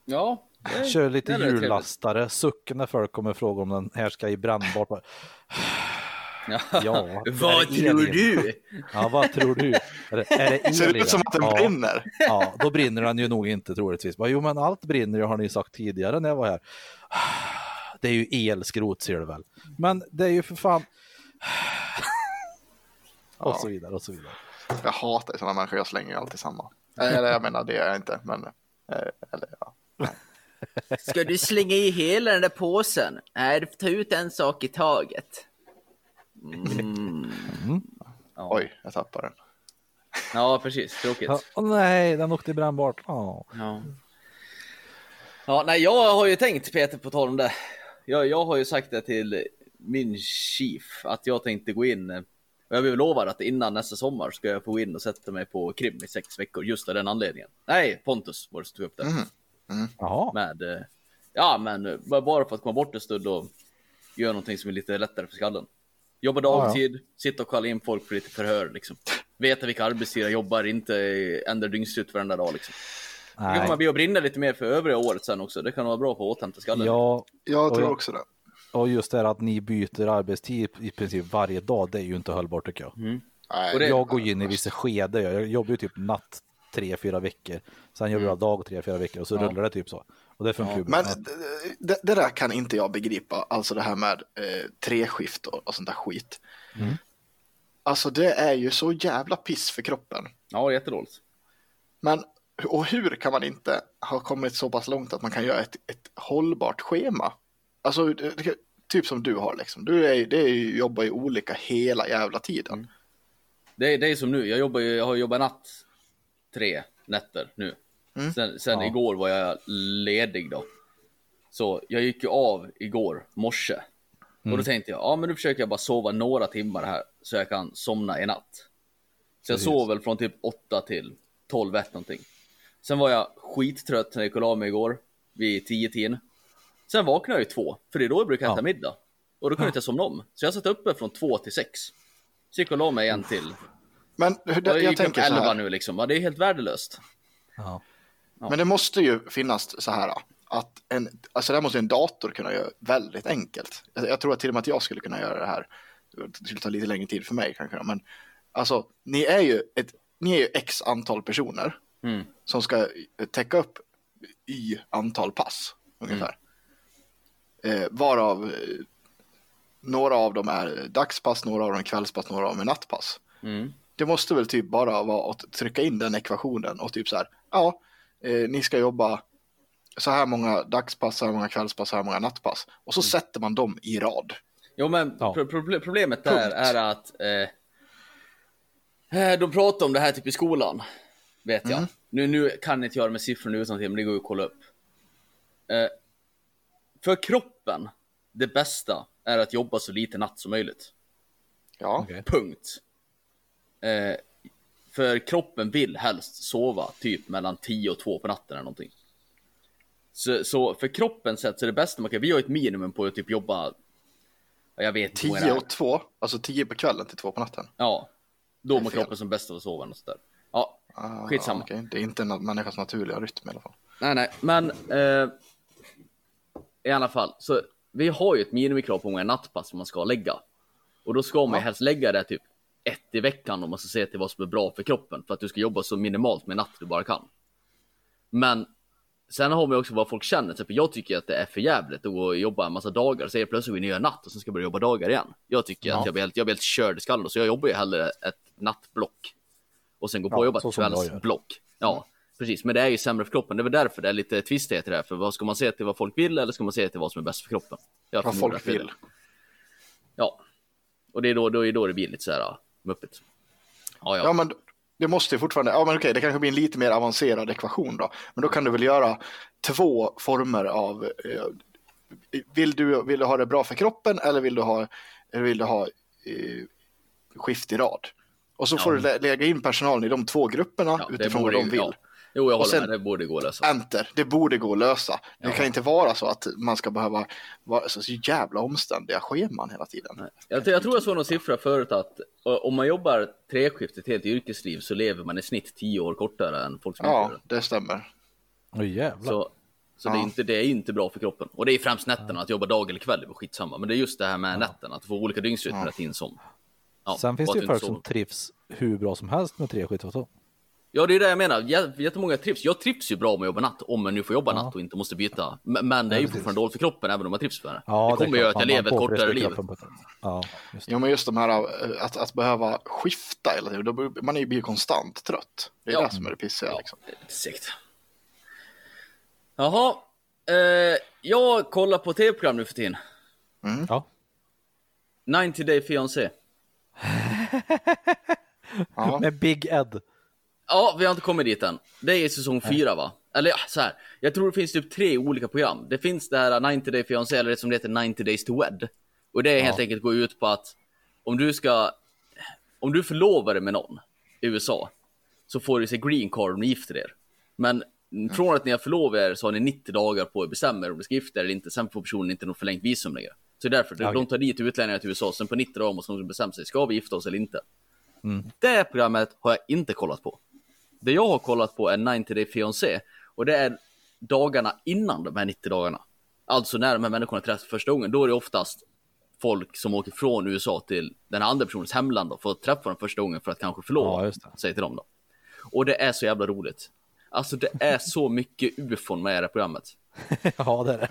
Ja, det- Kör lite hjullastare, sucken när folk kommer och frågar om den här ska i brännbart. Ja, är Vad tror du? Ja, vad tror du? Är det, är det Ser det ut som att den ja, brinner? Ja, då brinner den ju nog inte troligtvis. Jo, men allt brinner ju har ni sagt tidigare när jag var här. Det är ju elskrot ser du väl. Men det är ju för fan... Och Ja. så vidare och så vidare. Jag hatar sådana människor, jag slänger ju alltid samma. Eller jag menar, det gör jag inte, men... eh, Eller ja. Ska du slänga i hela den där påsen? Nej, ta ut en sak i taget. Mm. Ja. Oj, jag tappade den. ja, precis. Tråkigt. Ja, åh nej, den åkte i brännbart. Ja. Ja. ja, nej, jag har ju tänkt Peter på tal om det. Jag, jag har ju sagt det till min chief att jag tänkte gå in eh, och jag vill lova att innan nästa sommar ska jag få gå in och sätta mig på krim i sex veckor just av den anledningen. Nej, Pontus var det som tog upp det. Mhm. Jaha. Med, eh, ja, men bara- för att komma bort en stund och göra någonting som är lite lättare för skallen. Jobba ja. dagtid, sitta och kalla in folk för lite förhör liksom. Veta vilka arbetstider jag jobbar, inte ändra dygnslut varenda dag liksom. Det kan Nej. man bli och brinna lite mer för övriga året sen också. Det kan vara bra för att återhämta skallen. Ja, Jag tror jag- också det. Och just det här att ni byter arbetstid i princip varje dag, det är ju inte hållbart tycker jag. Mm. Nej, det- Jag går in i vissa skeden, jag jobbar ju typ natt tre, fyra veckor. Sen jobbar jag dag tre, fyra veckor och så Mm. Ja. rullar det typ så. Och det funkar ju bra. Men det, det där kan inte jag begripa, alltså det här med eh, treskift och, och sånt där skit. Mm. Alltså det är ju så jävla piss för kroppen. Ja, jättedåligt. Men och hur kan man inte ha kommit så pass långt att man kan göra ett, ett hållbart schema? Alltså typ som du har liksom. Du är, det är jobbar ju olika hela jävla tiden. Mm. Det är, det är som nu, jag, jobbar, jag har jobbat natt tre nätter nu. Mm. Sen, sen Ja. igår var jag ledig då. Så jag gick ju av igår morse. Och Mm. då tänkte jag, ja men nu försöker jag bara sova några timmar här så jag kan somna i natt. Så jag Precis. sov väl från typ 8 till 12, 1 någonting. Sen var jag skittrött när jag gick och la mig igår vid 10 tiden. Sen vaknade jag ju två, för det är då jag brukar äta Ja. middag. Och då kunde jag inte somna om. Så jag satt uppe från 2 till 6. Så gick jag och la mig en till. Men hur- jag jag tänker så 11 här. nu liksom. Det är helt värdelöst. Ja. Ja. Men det måste ju finnas så här att en, alltså det här måste en dator kunna göra väldigt enkelt. Jag, jag tror att till och med att jag skulle kunna göra det här. Det skulle ta lite längre tid för mig kanske, men alltså ni är ju ett, ni är ju x antal personer Mm. som ska täcka upp y antal pass ungefär. Eh, varav eh, några av dem är dagspass, några av dem är kvällspass, några av dem är nattpass. Mm. Det måste väl typ bara vara att trycka in den ekvationen och typ så här, ja, eh, ni ska jobba så här många dagspass, så här många kvällspass, så här många nattpass. Och så sätter man dem i rad. Jo, men Ja. pro- proble- problemet där Punkt. är att eh, eh, de pratar om det här typ i skolan. Vet jag. Mm. Nu, nu kan jag inte göra med siffrorna utan till, men det går ju att kolla upp. Eh, för kroppen, det bästa är att jobba så lite natt som möjligt. Ja, Okej. Punkt. Eh, för kroppen vill helst sova typ mellan 10 och 2 på natten eller någonting. Så, så för kroppen sett så är det bästa man kan, vi har ett minimum på att typ jobba, ja, jag vet inte hur många det 10 är. och 2, alltså 10 på kvällen till 2 på natten. Ja, då mår kroppen som bäst av att sova och sådär. Ja, Ah, Skitsamma. okej. Det är inte en människas naturliga rytm i alla fall. nej nej, men eh, i alla fall, så vi har ju ett minimikrav på hur många nattpass man ska lägga. Och då ska man Ja. helst lägga det typ ett i veckan om man ska se till vad som är bra för kroppen. För att du ska jobba så minimalt med natt du bara kan. Men sen har man också vad folk känner. Typ, jag tycker att det är för jävligt att jobba en massa dagar. Så det plötsligt vill göra natt och sen ska jag börja jobba dagar igen. Jag tycker Ja. att jag blir, helt, jag blir helt körd i skallen. Så jag jobbar ju hellre ett nattblock. Och sen gå på Ja, och jobba så ett jag kvällsblock. Ja, precis. Men det är ju sämre för kroppen. Det är väl därför det är lite tvistigheter här. För vad ska man se till vad folk vill eller ska man se till vad som är bäst för kroppen? Jag Vad folk vill. Ja. Och det är då, då, är då det blir lite så här uh, muppigt. Ja, ja. Ja, men det måste ju fortfarande, ja men okej, det kanske blir en lite mer avancerad ekvation då. Men då kan du väl göra två former av, eh, vill, du, vill du ha det bra för kroppen eller vill du ha, vill du ha eh, skift i rad? Och så får du lä- lägga in personalen i de två grupperna Ja, utifrån vad de vill. ja. Jo, jag håller sen- med. Det borde gå att lösa. Enter, det borde gå att lösa. Det Ja. kan inte vara så att man ska behöva vara så jävla omständiga scheman hela tiden. Nej. Jag, jag tror jag såg någon siffra förut att om man jobbar treskift ett helt yrkesliv så lever man i snitt tio år kortare än folk som Ja, det. det stämmer. Oj jävlar. Så, så det, är Ja. inte, det är inte bra för kroppen. Och det är främst nätterna, att jobba dag eller kväll är skitsamma. Men det är just det här med nätterna, att får olika dygnsrytmer Ja. hela tiden som. Ja, Sen finns det att ju folk som trivs hur bra som helst med tre skift också. Ja, det är det jag menar. Jä- Jättemånga trivs. Jag trivs ju bra med att jobba natt, om jag nu får jobba Ja. natt och inte måste byta. Men, men det är ju fortfarande dåligt för kroppen, även om man trivs med det. Ja, det kommer göra klart. att jag Man- lever man ett kortare liv. Ja, just det. Jo, men just de här eh, att, att behöva skifta hela tiden, blir- man är ju blir konstant trött. Det är Ja. det som är det pissiga. Ja, Liksom. det segt. Jaha. Eh, jag kollar på tv-program nu för tiden. Ja. 90 Day Fiancé. Ja. Med Big Ed. Ja, vi har inte kommit dit än. Det är säsong fyra va? Eller ja, så här. Jag tror det finns typ tre olika program. Det finns det här 90 Day Fiancé, eller det som heter 90 Days to Wed. Och det är helt enkelt går ut på att om du ska, om du förlovar dig med någon i USA, så får du sig green card om ni gifter er. Men från att ni har förlovat er så har ni 90 dagar på er att bestämma er om ni ska gifta er eller inte. Sen får personen inte något förlängt visum längre. Så därför Okej. de tar dit utlänningar till USA, sen på 90 dagar måste de bestämma sig, ska vi gifta oss eller inte? Det programmet har jag inte kollat på. Det jag har kollat på är 90 Day Fiancé och det är dagarna innan de här 90 dagarna. Alltså när de här människorna träffas första gången, då är det oftast folk som åker från USA till den andra personens hemland och får träffa dem första gången för att kanske förlova Ja, sig till dem då. Och det är så jävla roligt. Alltså det är så mycket ufon med i det här programmet. ja, det är det.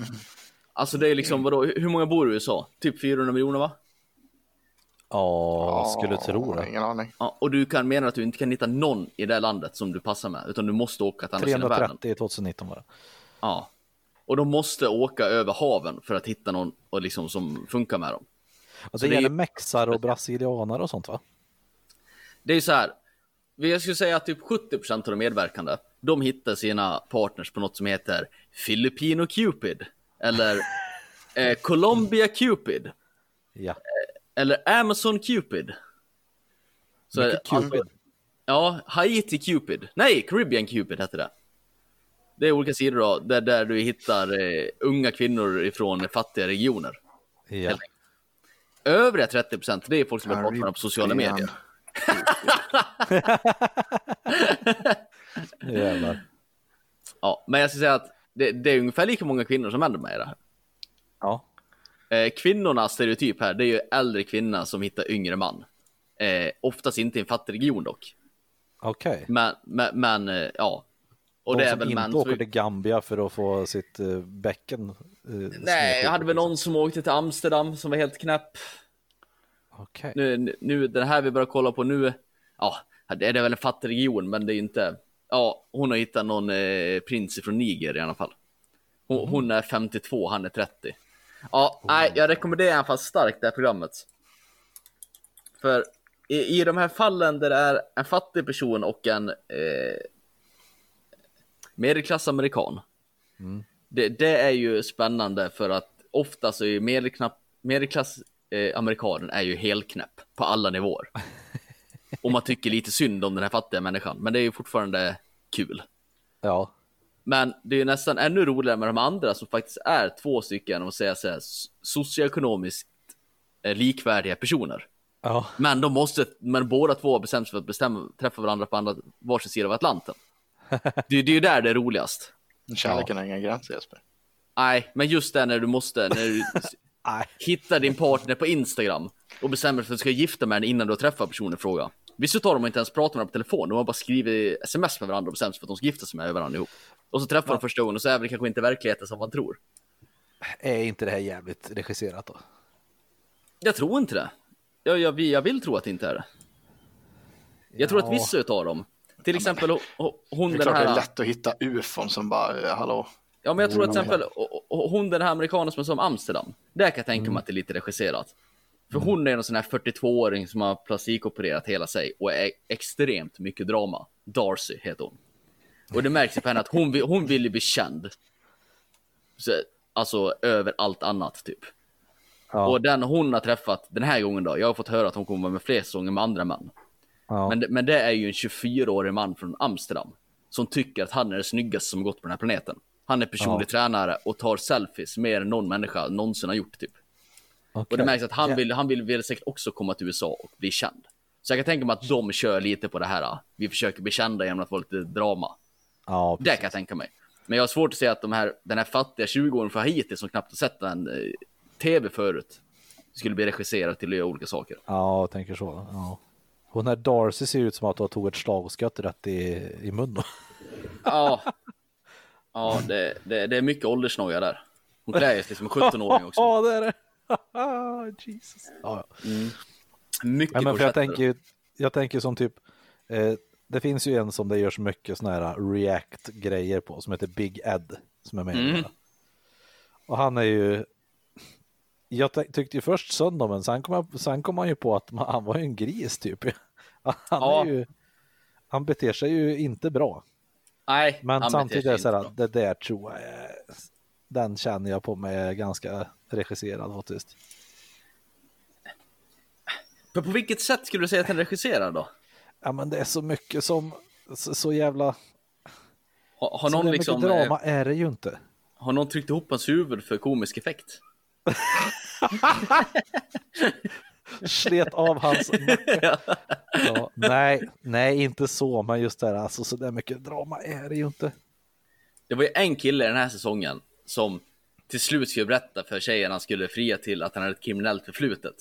Alltså det är liksom, vadå, hur många bor i USA? Typ 400 miljoner va? Ja, skulle tro det. Ingen aning. Ja, och du kan mena att du inte kan hitta någon i det landet som du passar med, utan du måste åka till andra sidan världen. 330 i 2019 bara. Ja. Och de måste åka över haven för att hitta någon och liksom som funkar med dem. Och Så det det är gäller ju- mexar och brasilianare och sånt va? Det är ju så här. Jag skulle säga att typ 70% av de medverkande, de hittar sina partners på något som heter Filipino Cupid. Eller eh, Colombia Cupid. Ja. Eller Amazon Cupid. Så, Cupid. Ja, Haiti Cupid. Nej, Caribbean Cupid heter det. Det är olika sidor då, där, där du hittar eh, unga kvinnor ifrån fattiga regioner. Ja. Övriga 30% det är folk som är pratar på sociala medier. Jävlar. Ja, men jag ska säga att det, det är ungefär lika många kvinnor som män med i det här. Ja. Eh, kvinnornas stereotyp här, det är ju äldre kvinna som hittar yngre man. Eh, oftast inte i en fattig region dock. Okej. Men, men, men eh, ja. Och De det är som väl inte män åker som... till Gambia för att få sitt uh, bäcken. Uh, Nej, jag hade väl någon som åkte till Amsterdam som var helt knäpp. Okej. Nu, nu den här vi börjar kolla på nu, ja, det är väl en fattig region, men det är inte, ja, hon har hittat någon eh, prins från Niger i alla fall. Hon, hon är 52, han är 30. Ja, nej, jag rekommenderar i alla fall starkt det här programmet. För i, i de här fallen där det är en fattig person och en eh, medelklassamerikan. Det, det är ju spännande för att ofta så är medelknapp, medelklass eh, är ju helknäpp på alla nivåer. Och man tycker lite synd om den här fattiga människan, men det är ju fortfarande kul. Ja. Men det är nästan ännu roligare med de andra som faktiskt är två stycken, och säga så här, so- socioekonomiskt eh, likvärdiga personer. Ja. Men de måste, men båda två har bestämt sig för att bestämma, träffa varandra på andra, varsin sida av Atlanten. Det, det är ju där det är roligast. Kärleken har inga gränser Jesper. Nej, men just det när du måste, när du hittar din partner på Instagram och bestämmer dig för att du ska gifta med den innan du har träffat personen i fråga. Vissa tar de inte ens pratar med varandra på telefon, de har bara skrivit sms med varandra och bestämt sig för att de ska gifta sig med varandra ihop. Och så träffar de första gången och så är det kanske inte verkligheten som man tror. Är inte det här jävligt regisserat då? Jag tror inte det. Jag, jag, jag vill tro att det inte är det. Jag tror att Ja. vissa utav dem, till exempel ho- ho- hon Det är den klart det är här... lätt att hitta ufon som bara, eh, hallå. Ja, men jag tror att till Mm. exempel o- o- hon den här amerikanen som är som Amsterdam. Där kan jag tänka mig att det är lite regisserat. För hon är en sån här 42-åring som har plastikopererat hela sig och är extremt mycket drama. Darcy heter hon. Och det märks på henne att hon vill, hon vill bli känd. Så, alltså över allt annat typ. Ja, Och den hon har träffat den här gången då, jag har fått höra att hon kommer vara med fler säsonger med andra män. ja. Men, det- men det är ju en 24-årig man från Amsterdam som tycker att han är det snyggaste som gått på den här planeten. Han är personlig Ja. tränare och tar selfies mer än någon människa någonsin har gjort typ. Och Okej. det märks att han vill, han vill väl säkert också komma till USA och bli känd. Så jag kan tänka mig att de kör lite på det här. Vi försöker bli kända genom att få lite drama. Ja, Det kan jag tänka mig. Men jag har svårt att se att de här, den här fattiga 20-åringen från Haiti som knappt har sett en eh, tv förut skulle bli regisserad till att göra olika saker. ja, jag tänker så. Ja. Hon här Darcy ser ut som att hon tog ett slagskott rätt i, i munnen. Ja, ja det, det, det är mycket åldersnoja där. Hon klär sig som en 17-åring också. Ja, det är det. Jesus. Ja, ja. Mycket Nej, men för jag tänker, jag tänker som typ, eh, det finns ju en som det görs mycket sådana här react-grejer på som heter Big Ed som är med Mm. Och han är ju, jag ty- tyckte ju först synd om men sen kom, jag, sen kom han ju på att man, han var ju en gris typ. Han, Ja. är ju, han beter sig ju inte bra. Nej, Men samtidigt är det så här, det där tror jag är, den känner jag på mig är ganska regisserad faktiskt. Men på vilket sätt skulle du säga att den regisserar då? Ja men det är så mycket som, så, så jävla, Har, har, någon liksom, drama eh, är det ju inte. har någon tryckt ihop hans huvud för komisk effekt? Slet av hans nacke. ja, Nej, nej inte så, men just det här, alltså så där mycket drama är det ju inte. Det var ju en kille i den här säsongen som till slut skulle berätta för tjejen han skulle fria till att han hade ett kriminellt förflutet.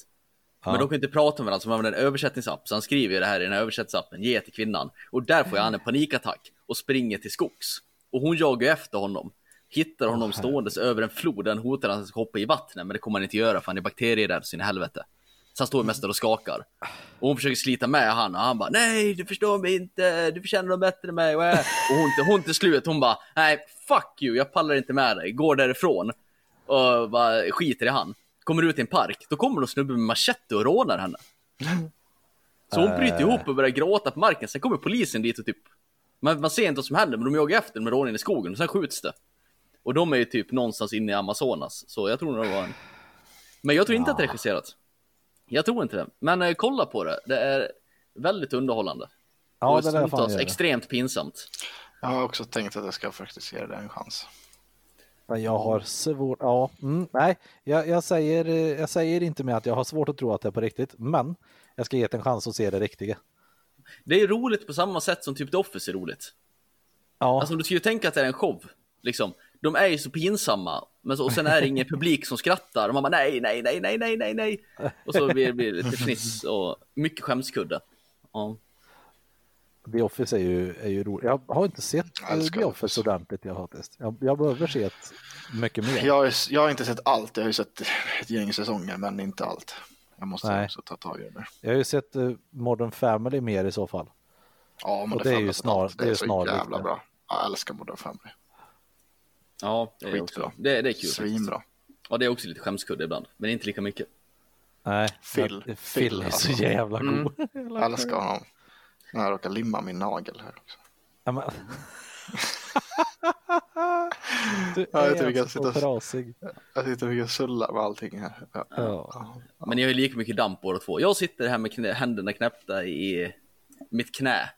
Men de kan inte prata med varandra, så man använder en översättningsapp. Så han skriver ju det här i den här översättningsappen, ge till kvinnan. Och där får han en panikattack och springer till skogs. Och hon jagar efter honom. Hittar honom ståendes över en flod, den hotar han att han ska hoppa i vattnet, men det kommer han inte göra för han är bakterierädd så in i helvete. Så han står mest och skakar. Och hon försöker slita med han och han bara nej du förstår mig inte, du förtjänar något bättre än mig. Och hon, hon till slut hon bara nej fuck you, jag pallar inte med dig, går därifrån. Och bara skiter i han. Kommer ut i en park, då kommer någon snubbe med machete och rånar henne. Så hon bryter ihop och börjar gråta på marken, sen kommer polisen dit och typ man, man ser inte vad som händer, men de jagar efter med rånen i skogen och sen skjuts det. Och de är ju typ någonstans inne i Amazonas, så jag tror nog det var en... Men jag tror inte att det är regisserat. Jag tror inte det. Men eh, kolla på det, det är väldigt underhållande. Ja, och det gör det. extremt pinsamt. Jag har också tänkt att jag ska faktiskt ge det en chans. Men jag har svårt, ja, mm, nej, jag, jag, säger, eh, jag säger inte med att jag har svårt att tro att det är på riktigt, men jag ska ge det en chans att se det riktiga. Det är roligt på samma sätt som typ The Office är roligt. Ja, Alltså du ju tänka att det är en show. Liksom. De är ju så pinsamma. Men så, och sen är det ingen publik som skrattar. Och man bara nej, nej, nej, nej, nej, nej, nej. Och så blir blir det lite fniss och mycket skämskudde. Ja. The Office är ju, är ju roligt. Jag har inte sett Jag eh, älskar The Office Office. ordentligt, jag, faktiskt. jag, jag behöver se ett mycket mer. Jag, är- jag har inte sett allt, jag har ju sett ett gäng säsonger, men inte allt. Jag måste Nej. också ta tag i det. Jag har ju sett eh, Modern Family mer i så fall. Ja, men Och det är ju snar- det är är så jävla det. bra. Jag älskar Modern Family. Ja, det är, Skitbra. också, det, det är kul. Svinbra. Ja, det är också lite skämskudde ibland. Men inte lika mycket. Nej, Phil. Phil, Phil är så alltså. jävla god. Jag älskar honom. Jag råkat limma min nagel här också. Ja, men... du Ja, jag är tycker jag alltså sitter- trasig. Jag sitter och försöker sulla med allting här. Ja. Ja. Men ni har ju lika mycket damp båda två. Jag sitter här med knä, händerna knäppta i mitt knä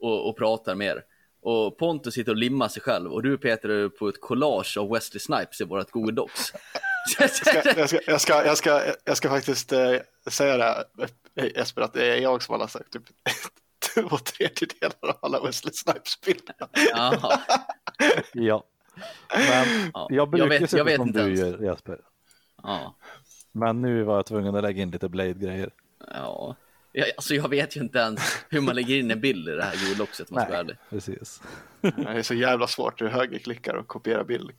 och, och pratar med er. Och Pontus sitter och limmar sig själv och du Peter är på ett collage av Wesley Snipes i vårt Google Docs. Jag, ska, jag, ska, jag, ska, jag, ska, jag ska faktiskt eh, säga det, eh, Jesper, att det är jag som har sagt typ två tredjedelar av alla Wesley Snipes-bilder. Jaha. ja. Men Ja. jag brukar vet- se jag vet som inte du ens. gör Jesper. Ja. Men nu var jag tvungen att lägga in lite Blade-grejer. ja. Jag, alltså jag vet ju inte ens hur man lägger in en bild i det här Docset om man ska vara precis. Det är så jävla svårt, du högerklickar och kopierar bild.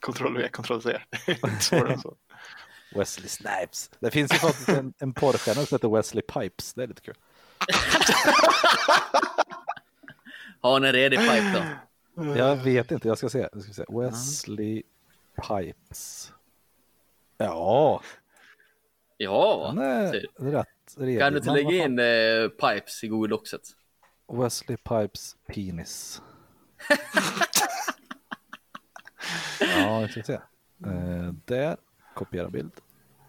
Ctrl V, Ctrl C. Svårare än så. Wesley Snipes. Det finns ju faktiskt en, en porrstjärna som heter Wesley Pipes. Det är lite kul. Ha en redig pipe då. Jag vet inte, jag ska se. Jag ska se. Wesley Pipes. Ja, Ja, är ser rätt redig. kan du inte lägga in eh, Pipes i Google Doxet? Wesley Pipes penis. ja, vi ska se. Eh, där, kopiera bild.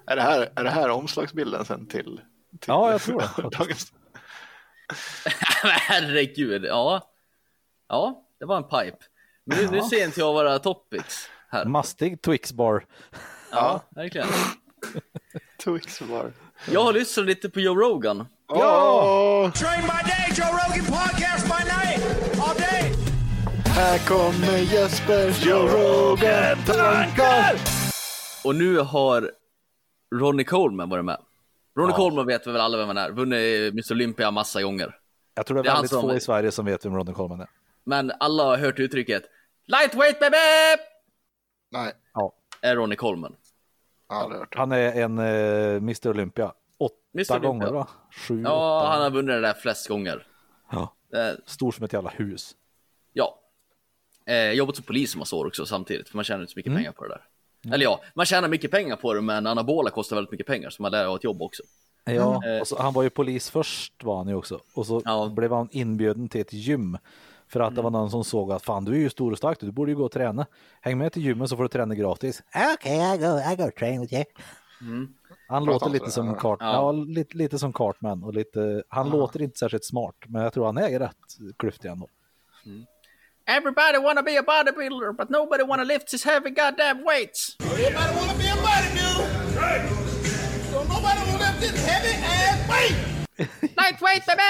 Är det här, är det här omslagsbilden sen till? till Ja, jag tror det, dagens- Herregud, ja. Ja, det var en pipe. Men nu, nu ser inte jag våra topics här. Mastig Twix bar. Ja, verkligen. Twix bar. Jag har lyssnat lite på Joe Rogan. Ja! Train by day, Joe Rogan podcast by night, all day. Här kommer Jesper Joe Rogan tankar! Och nu har Ronnie Coleman varit med. Ronnie Ja. Coleman vet vi väl alla vem han är. Vunnit Mr Olympia massa gånger. Jag tror det är, Det är väldigt som- få i Sverige som vet vem Ronny Coleman är. Men alla har hört uttrycket Lightweight baby! Nej, Ja, Är Ronnie Coleman. han är en eh, Mr Olympia. Åtta Mr. Olympia. gånger va? Sju, Ja, åtta. han har vunnit det där flest gånger. ja. Eh, Stor som ett jävla hus. Ja. Eh, jobbat som polis i massa år också samtidigt, för man tjänar inte så mycket Mm. pengar på det där. Eller ja, man tjänar mycket pengar på det, men anabola kostar väldigt mycket pengar, så man lär ha ett jobb också. Ja, Eh. och så, han var ju polis först var han ju också. Och så Ja. Mm. blev han inbjuden till ett gym. För att det var någon som såg att fan du är ju stor och stark, du borde ju gå och träna. Häng med till gymmet så får du träna gratis. Okay, I go, I go train with you. Han Pratar låter han lite som Cart, ja. Ja. lite, lite som Cartman och lite, han låter inte särskilt smart, men jag tror han är rätt klyftig ändå. Everybody wanna be a bodybuilder, but nobody wanna lift his heavy goddamn weights. Everybody wanna be a bodybuilder. Right. So nobody will lift this heavy ass weight. Lightweight baby!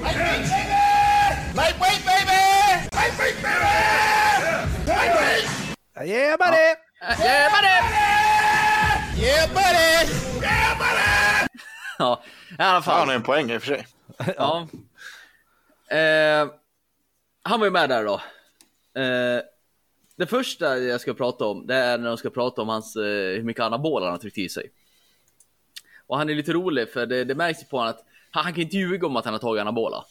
Lightweight, baby! Lightweight, baby! Lightweight, baby! Lightweight! Uh, yeah uh, uh, buddy! Yeah, buddy! Yeah, buddy! Yeah, buddy! Ja, i alla Han fall. har en poäng i och för sig. Ja. Eh, han var ju med där då. Eh, det första jag ska prata om, det är när de ska prata om hans, eh, hur mycket anabola han har tryckt i sig. Och han är lite rolig för det, det märks på honom att han, han kan inte ljuga om att han har tagit anabola.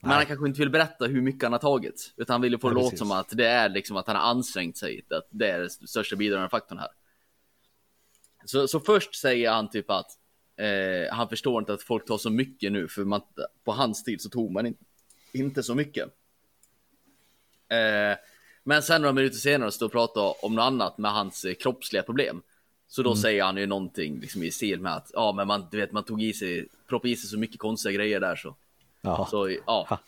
Men han kanske inte vill berätta hur mycket han har tagit. Utan han vill ju få Nej, låta som att det är liksom att han har ansträngt sig. Att det är den största bidragande faktorn här. Så, så först säger han typ att eh, han förstår inte att folk tar så mycket nu. För man, på hans tid så tog man in, inte så mycket. Eh, men sen några minuter senare står och pratar om något annat med hans eh, kroppsliga problem. Så Mm. då säger han ju någonting liksom i stil med att ja, men man, du vet, man tog i sig, proppade i sig så mycket konstiga grejer där så. Ja. Så ja.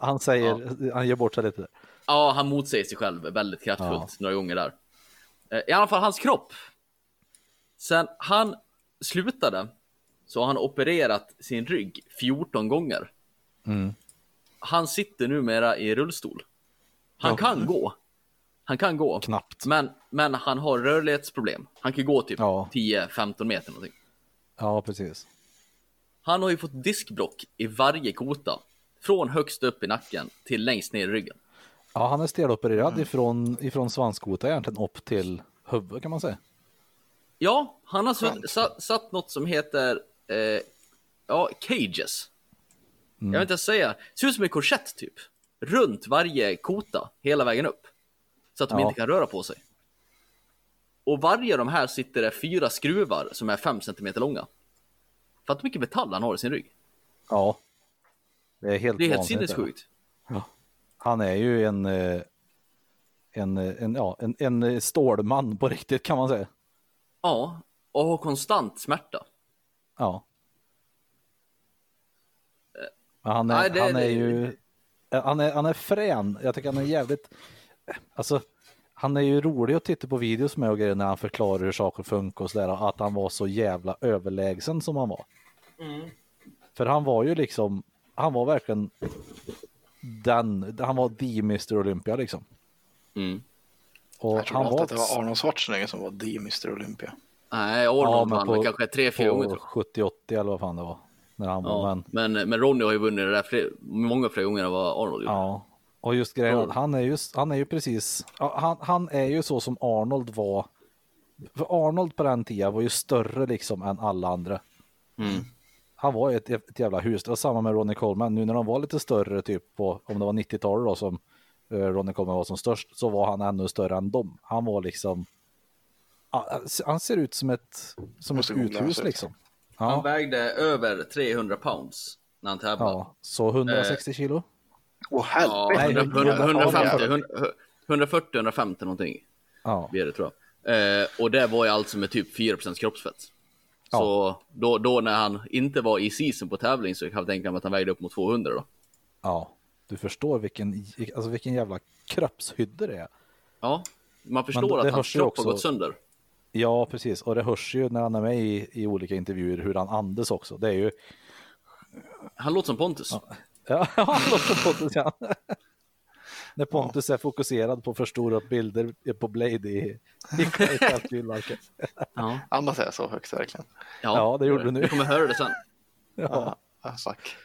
Han säger, han ger bort sig lite. där. Ja, han motsäger sig själv väldigt kraftfullt Ja. några gånger där. Eh, I alla fall hans kropp. Sen han slutade så har han opererat sin rygg 14 gånger. Mm. Han sitter numera i rullstol. Han Ja. kan gå. Han kan gå. Knappt. Men, men han har rörlighetsproblem. Han kan gå typ Ja. 10-15 meter någonting. Ja, precis. Han har ju fått diskbrock i varje kota. Från högst upp i nacken till längst ner i ryggen. Ja, han är stelopererad ifrån, ifrån svanskota egentligen upp till huvudet kan man säga. Ja, han har satt, satt, något som heter eh, ja, cages. Jag vill inte säga. Ser ut som en korsett typ. Runt varje kota hela vägen upp. Så att de Ja. inte kan röra på sig. Och varje av de här sitter det fyra skruvar som är fem centimeter långa. Fattar hur mycket metall han har i sin rygg. Ja. Det är helt Det är helt sinnessjukt. Han är ju en, eh, en, eh, en, ja, en, en eh, stålman på riktigt kan man säga. Ja, och har konstant smärta. Ja. Men han är, Nej, det- han är det- ju, han är, han är frän. Jag tycker han är jävligt, alltså han är ju rolig att titta på videos med och grejer när han förklarar hur saker funkar och sådär. Att han var så jävla överlägsen som han var. För han var ju liksom, han var verkligen den, han var the Mr Olympia liksom. Mm. Och Jag han trodde var alltid att det var Arnold Schwarzenegger som var the Mr Olympia. Nej, Arnold vann på- kanske tre, fyra gånger. på tror 70-80 eller vad fan det var. När han jag. var, Ja, men men, men Ronny har ju vunnit det där fler, många fler gånger än vad Arnold gjorde. Ja, och just grejen, Arnold. han är ju, han är ju precis, ja, han, han är ju så som Arnold var. För Arnold på den tiden var ju större liksom än alla andra. Mm. Han var ju ett, ett jävla hus. Det var samma med Ronnie Coleman. Nu när de var lite större, typ på, om det var 90-talet då som eh, Ronnie Coleman var som störst, så var han ännu större än dem. Han var liksom, Ja, han ser ut som ett, som ett uthus ser liksom. Han Ja, vägde över 300 pounds när han tävlade. ja, så 160 kilo. Åh Ja, helvete. Nej, 100, 100, 150, Ja, 100, 140, 150 någonting Ja, det tror jag. Eh, och det var ju alltså med typ 4 kroppsfett. Ja. Så då, då när han inte var i season på tävling så kan jag tänka mig att han vägde upp mot 200 då. ja. Du förstår vilken, alltså vilken jävla kroppshydda det är. Ja, man förstår det att hans kropp också- har gått sönder. Ja, precis. Och det hörs ju när han är med i, i olika intervjuer hur han andas också. Det är ju... Han låter som Pontus. Ja, han låter som Pontus, ja. När Pontus är fokuserad på att förstora upp bilder på Blade i, i kalkylverket. Ja. Andas är så högt verkligen. Ja, det gjorde du nu. Du kommer höra det sen. Ja. Ja, fuck.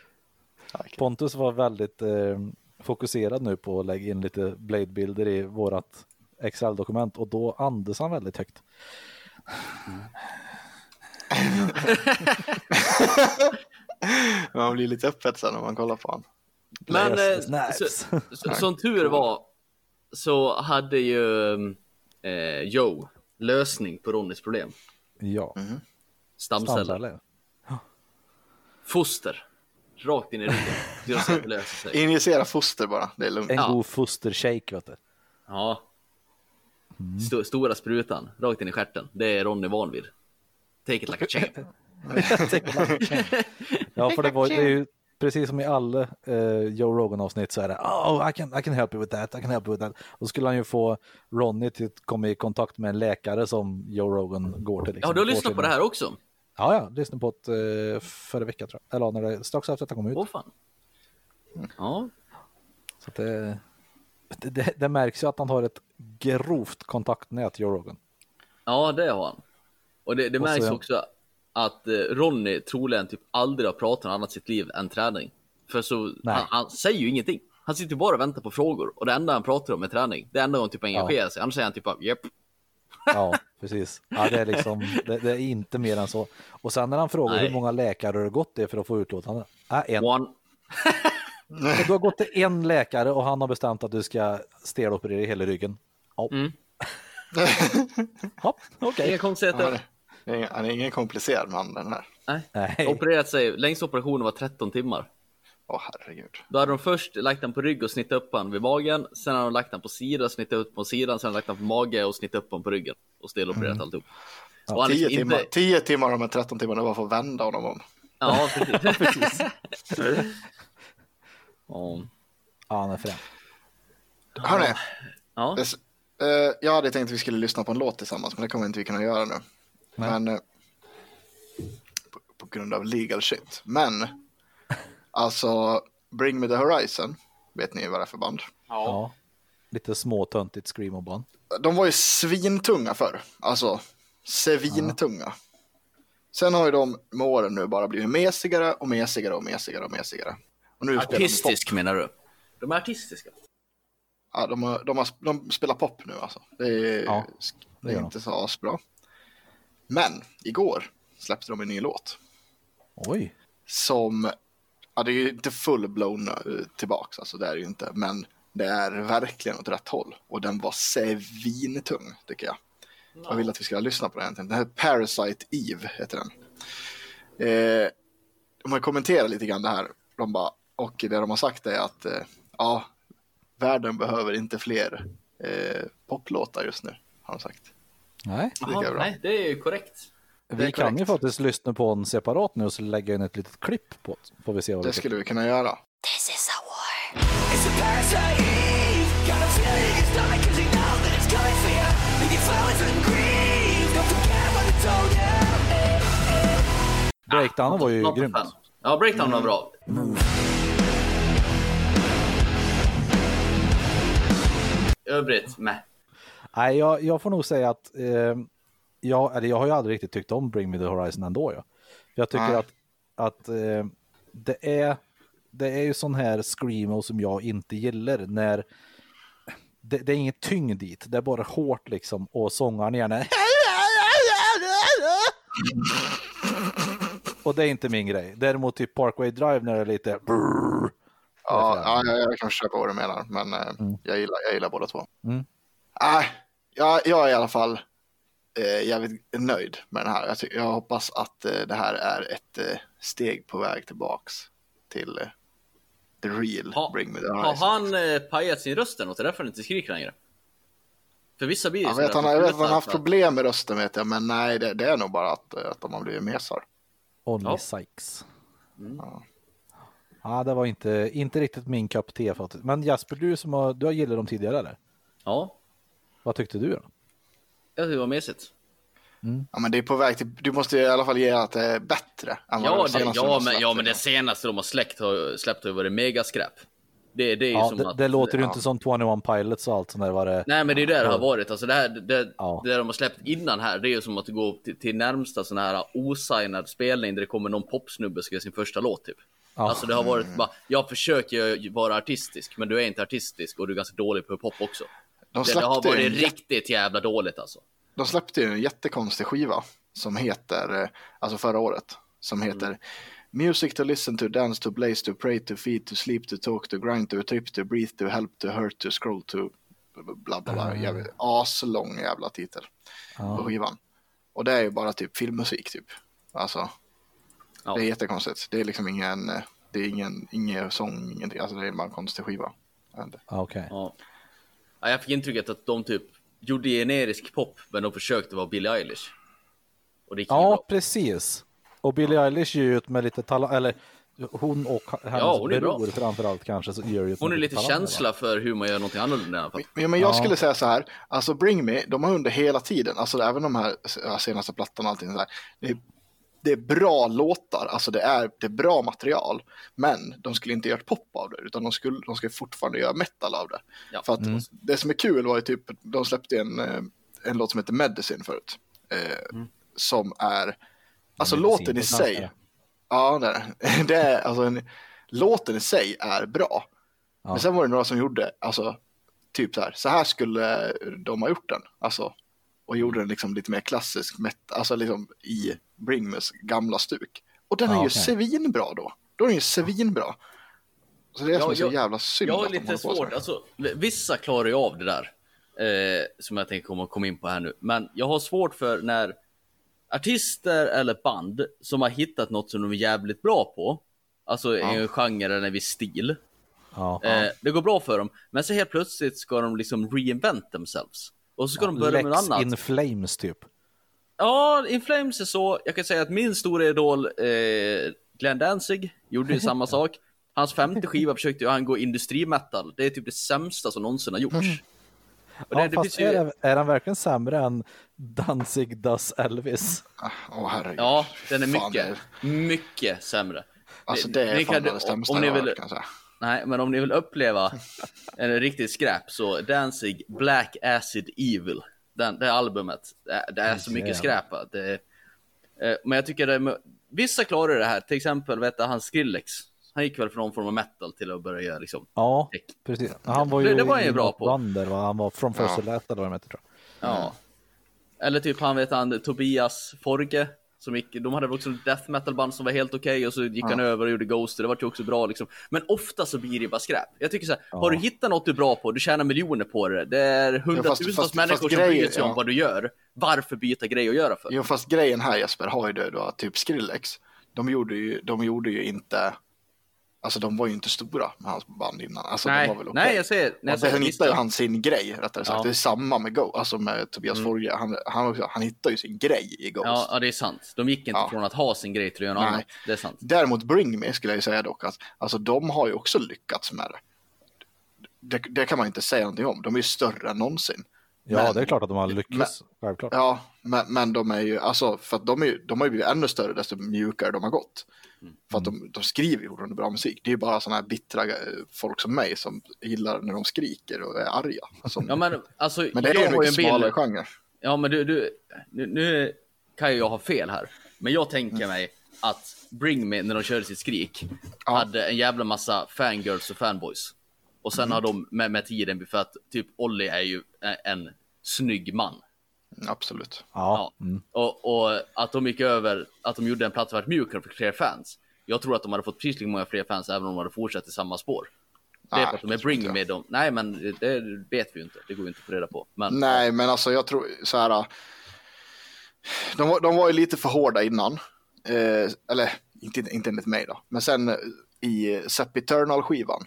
Fuck. Pontus var väldigt eh, fokuserad nu på att lägga in lite Blade-bilder i vårat Excel-dokument och då andas han väldigt högt. Man blir lite upphetsad när man kollar på honom. Men eh, så, så, som tur var så hade ju eh, Joe lösning på Ronnys problem. Ja, Stamceller. stamceller. Foster. Rakt in i ryggen. Injicera foster bara, det är lugnt. En Ja. god fostershake vet du. Ja. Sto- stora sprutan, rakt in i stjärten. Det är Ronny van vid. Take it like a champ. Ja, för det, var, det är ju precis som i alla eh, Joe Rogan avsnitt så är det oh, I can, I can help you with that, I can help you with that. Och då skulle han ju få Ronny till att komma i kontakt med en läkare som Joe Rogan går till. Liksom, Ja, du har lyssnat på det här också? Ja, ja, lyssnade på det eh, förra veckan tror jag. Eller ja, när det, strax efter att det kom ut. Åh fan. Ja, Så att det, det, det, märks ju att han har ett grovt kontaktnät, Joe Rogan. ja det har han. Och det, det Och så- märks också att eh, Ronny troligen typ aldrig har pratat om annat sitt liv än träning. För så, han, han säger ju ingenting. Han sitter bara och väntar på frågor och det enda han pratar om är träning. Det enda han typ engagerar sig. Annars säger han typ bara japp. Ja, precis. Ja, det, är liksom, det, det är inte mer än så. Och sen när han frågar Nej. hur många läkare har det gått det för att få utlåtande? Ja, en. One. Och du har gått till en läkare och han har bestämt att du ska steloperera hela ryggen. Ja, Mm. ja okej. Inga Ja, konstigheter. är- Han är ingen komplicerad man den här. Nej. Nej. Opererat sig, längst operationen var 13 timmar. Åh herregud. Då hade de först lagt den på rygg och snittat upp han vid magen. Sen har de lagt den på sidan, snittat upp på sidan. Sen har de lagt den på mage och snittat upp honom på ryggen. Och stelopererat Mm. alltihop. och han är Tio, liksom timmar, inte... tio timmar av de här 13 timmarna bara för att vända honom om. Ja, precis. ja. Ja, han är frän. Hörni, ja. det, eh, jag hade tänkt att vi skulle lyssna på en låt tillsammans, men det kommer inte vi kunna göra nu. Men eh, på, på grund av legal shit. Men alltså, Bring Me The Horizon, vet ni vad det är för band? Ja. Lite småtöntigt screamo-band. De var ju svintunga förr, alltså svintunga. Sen har ju de med åren nu bara blivit mesigare och mesigare och mesigare och mesigare. Och nu. Artistisk menar du? De är artistiska. Ja, de, har, de, har, de spelar pop nu alltså. Det är, Ja, det är inte så asbra. Men igår släppte de en ny låt Oj. som, ja det är ju inte full-blown eh, tillbaks, alltså det är det ju inte, men det är verkligen åt rätt håll och den var svintung tycker jag. Jag vill att vi ska lyssna på den. Den här Parasite Eve heter den. Eh, de har kommenterat lite grann det här, de bara, och det de har sagt är att eh, ja, världen behöver inte fler eh, poplåtar just nu, har de sagt. Nej. är bra. nej, det är ju korrekt. Vi kan ju faktiskt lyssna på en separat nu och så lägga in ett litet klipp på det. Får vi se vad Det det skulle vi kunna göra. This is a war. It's a parasite. Got a feeling in your stomach 'cause you know that it's coming for you. Leave you flowers and grief. Don't forget what I told you. Breakdownen var ju grymt. Ja, breakdown var bra. Övrigt, med. Nej, jag, jag får nog säga att eh, jag, eller jag har ju aldrig riktigt tyckt om Bring Me The Horizon ändå. Ja. Jag tycker Nej. att, att eh, det, är, det är ju sån här screamo som jag inte gillar när det, det är inget tyngd dit, det är bara hårt liksom och sångaren gärna och det är inte min grej. Däremot typ Parkway Drive när det är lite brrr. Ja, ja jag, jag kan köpa vad du menar, men eh, jag, gillar, jag gillar båda två. Mm. Nej, jag, jag är i alla fall eh, jävligt nöjd med den här. Jag, ty- jag hoppas att eh, det här är ett eh, steg på väg tillbaks till eh, the real Ha, Bring Me The har Horizon. han eh, pajat sin röst eller något? Det är därför han inte skriker längre. För vissa blir det Jag så vet, han, jag vet att han har haft problem med rösten vet jag, men nej, det, det är nog bara att, eh, att de har blivit mesar. Only Ja. Sykes. Mm. Ja, det var inte, inte riktigt min kopp te faktiskt. Men Jasper, du som har, du har gillat dem tidigare eller? Ja, Vad tyckte du då? jag tycker det var mesigt. Ja, men det är på väg till, du måste i alla fall ge att det är bättre än Ja, det det, senaste de ja, har men, släppt, ja, men det senaste de har släppt har, släppt har ju varit megaskräp. Det, det är Ja, som det, att... det låter ju ja. inte som 21 Pilots och allt sånt där var det. Nej, men det är det det har varit. Alltså det, här, det, Ja. det de har släppt innan här, det är ju som att gå till, till närmsta sån här osignad spelning där det kommer någon popsnubbe och ska göra sin första låt typ. Ja. Alltså det har varit bara, jag försöker vara artistisk, men du är inte artistisk och du är ganska dålig på pop också. De Det, det har varit en, riktigt jävla dåligt alltså. de släppte ju en jättekonstig skiva som heter, eh, alltså förra året, som heter Mm. Music to listen to, dance to, blaze to, pray to, feed to, sleep to, talk to, grind to, trip to, breathe to, help to, hurt to, scroll to, bla bla bla. Jävligt, aslång jävla titel på skivan. Och det är ju bara typ filmmusik typ. Alltså, Ja. det är jättekonstigt. Det är liksom ingen, eh, det är ingen, ingen sång, ingenting. Alltså det är bara en konstig skiva. Jag vet inte. Ja, Okej. Ja. Ja, jag fick intrycket att de typ gjorde generisk pop, men de försökte vara Billie Eilish. Och det gick Ja, bra. precis. Och Billie Eilish ger ju ut med lite talang, eller hon och hennes Ja, hon är bra. bror framförallt kanske så gör Hon är lite talang, va? känsla för hur man gör någonting annorlunda i alla fall. Men, men jag Ja. skulle säga så här, alltså Bring Me, de har under hela tiden, alltså även de här senaste plattorna och allting så här, det är, det är bra låtar, alltså det är, det är bra material, men de skulle inte göra pop av det, utan de skulle, de skulle fortfarande göra metal av det. Ja. För att det som är kul var ju typ, de släppte en, eh, en låt som heter Medicine förut, eh, som är, alltså Medicin låten i sig, ja är, det är alltså en, låten i sig är bra, Ja. men sen var det några som gjorde, alltså, typ så här, så här skulle de ha gjort den, alltså, och gjorde den liksom lite mer klassisk, met- alltså liksom i Bringmes gamla stuk. Och den är Ja, ju okej. svinbra då, då är den ju svinbra. Så det är Ja, som är så jag- jävla synd Jag har lite svårt, alltså vissa klarar ju av det där. Eh, som jag tänker komma, komma in på här nu. Men jag har svårt för när artister eller band som har hittat något som de är jävligt bra på. Alltså i en genre eller en viss stil. Ja. Eh, det går bra för dem. Men så helt plötsligt ska de liksom reinvent themselves. Och så ska de börja med något Lex annat. in flames typ. Ja, In Flames är så. Jag kan säga att min stora idol eh, Glenn Danzig gjorde ju samma sak. Hans femte skiva försökte ju han gå industrimetal. Det är typ det sämsta som någonsin har gjorts. Och det, Ja, det fast ju... är, är han verkligen sämre än Danzig does Elvis? Åh herregud. Ja, den är mycket, mycket sämre. Alltså det är ni fan kan- det sämsta om ni jag har vill, hört kan jag säga. Nej, men om ni vill uppleva en riktig skräp så Danzig Black Acid Evil. Den, det albumet. Det, det är så mycket skräp. Det, eh, men jag tycker det är, vissa klarar det här. Till exempel vet du, han Skrillex. Han gick väl från någon form av metal till att börja göra liksom. Ja, Tech. precis. Han var ju Det- det var han ju bra på. band där, va? Han var från First Ja. eller vad de heter tror jag. Ja. Eller typ han vet han Tobias Forge. Som gick, de hade väl också death metal band som var helt okej och så gick han över och gjorde Ghost och det var ju också bra liksom. Men ofta så blir det bara skräp. Jag tycker så här, har du hittat något du är bra på, du tjänar miljoner på det. Det är hundratusentals fast- människor fast som bryr sig om ja. vad du gör. Varför byta grej att göra för? Jo fast grejen här Jesper har ju det då typ Skrillex, de gjorde ju, de gjorde ju inte, alltså de var ju inte stora med hans band innan. Alltså nej, de var väl okej. nej, jag säger... Nej, jag Och sen hittade han sin grej rättare sagt. Ja. Mm. Det är samma med Go, alltså med Tobias Forge. Han, han, han hittade ju sin grej i Ghost. ja, ja, det är sant. De gick inte Ja. från att ha sin grej till att göra något Nej. annat. Det är sant. Däremot Bring Me skulle jag ju säga dock att alltså, de har ju också lyckats med det. det. Det kan man inte säga någonting om. De är ju större än någonsin. Ja, Men- det är klart att de har lyckats. Självklart. Ja, men, men de är ju, alltså, för att de, är, de har ju blivit ännu större desto mjukare de har gått. För att de, de skriver ju fortfarande bra musik. Det är ju bara sådana här bittra eh, folk som mig som gillar när de skriker och är arga. Som, Ja, men alltså, men det är ju en mycket smalare genre. Ja, men du, du nu, nu kan ju jag ha fel här. Men jag tänker mig att Bring Me, när de körde sitt skrik, Ja. hade en jävla massa fangirls och fanboys. Och sen har de med, med tiden, för att typ Olli är ju en snygg man. Absolut. Ja. Ja. Mm. Och, och att de gick över, att de gjorde en platta vart mjukare fick fler fans. Jag tror att de hade fått precis lika många fler fans även om de hade fortsatt i samma spår. Det är Nej, för att de är Bring inte Me jag. dem. Nej, men det vet vi ju inte. Det går ju inte att få reda på. Men Nej, men alltså jag tror så här. de, var, de var ju lite för hårda innan. Eh, eller inte, inte enligt mig då. Men sen i Sepiternal-skivan.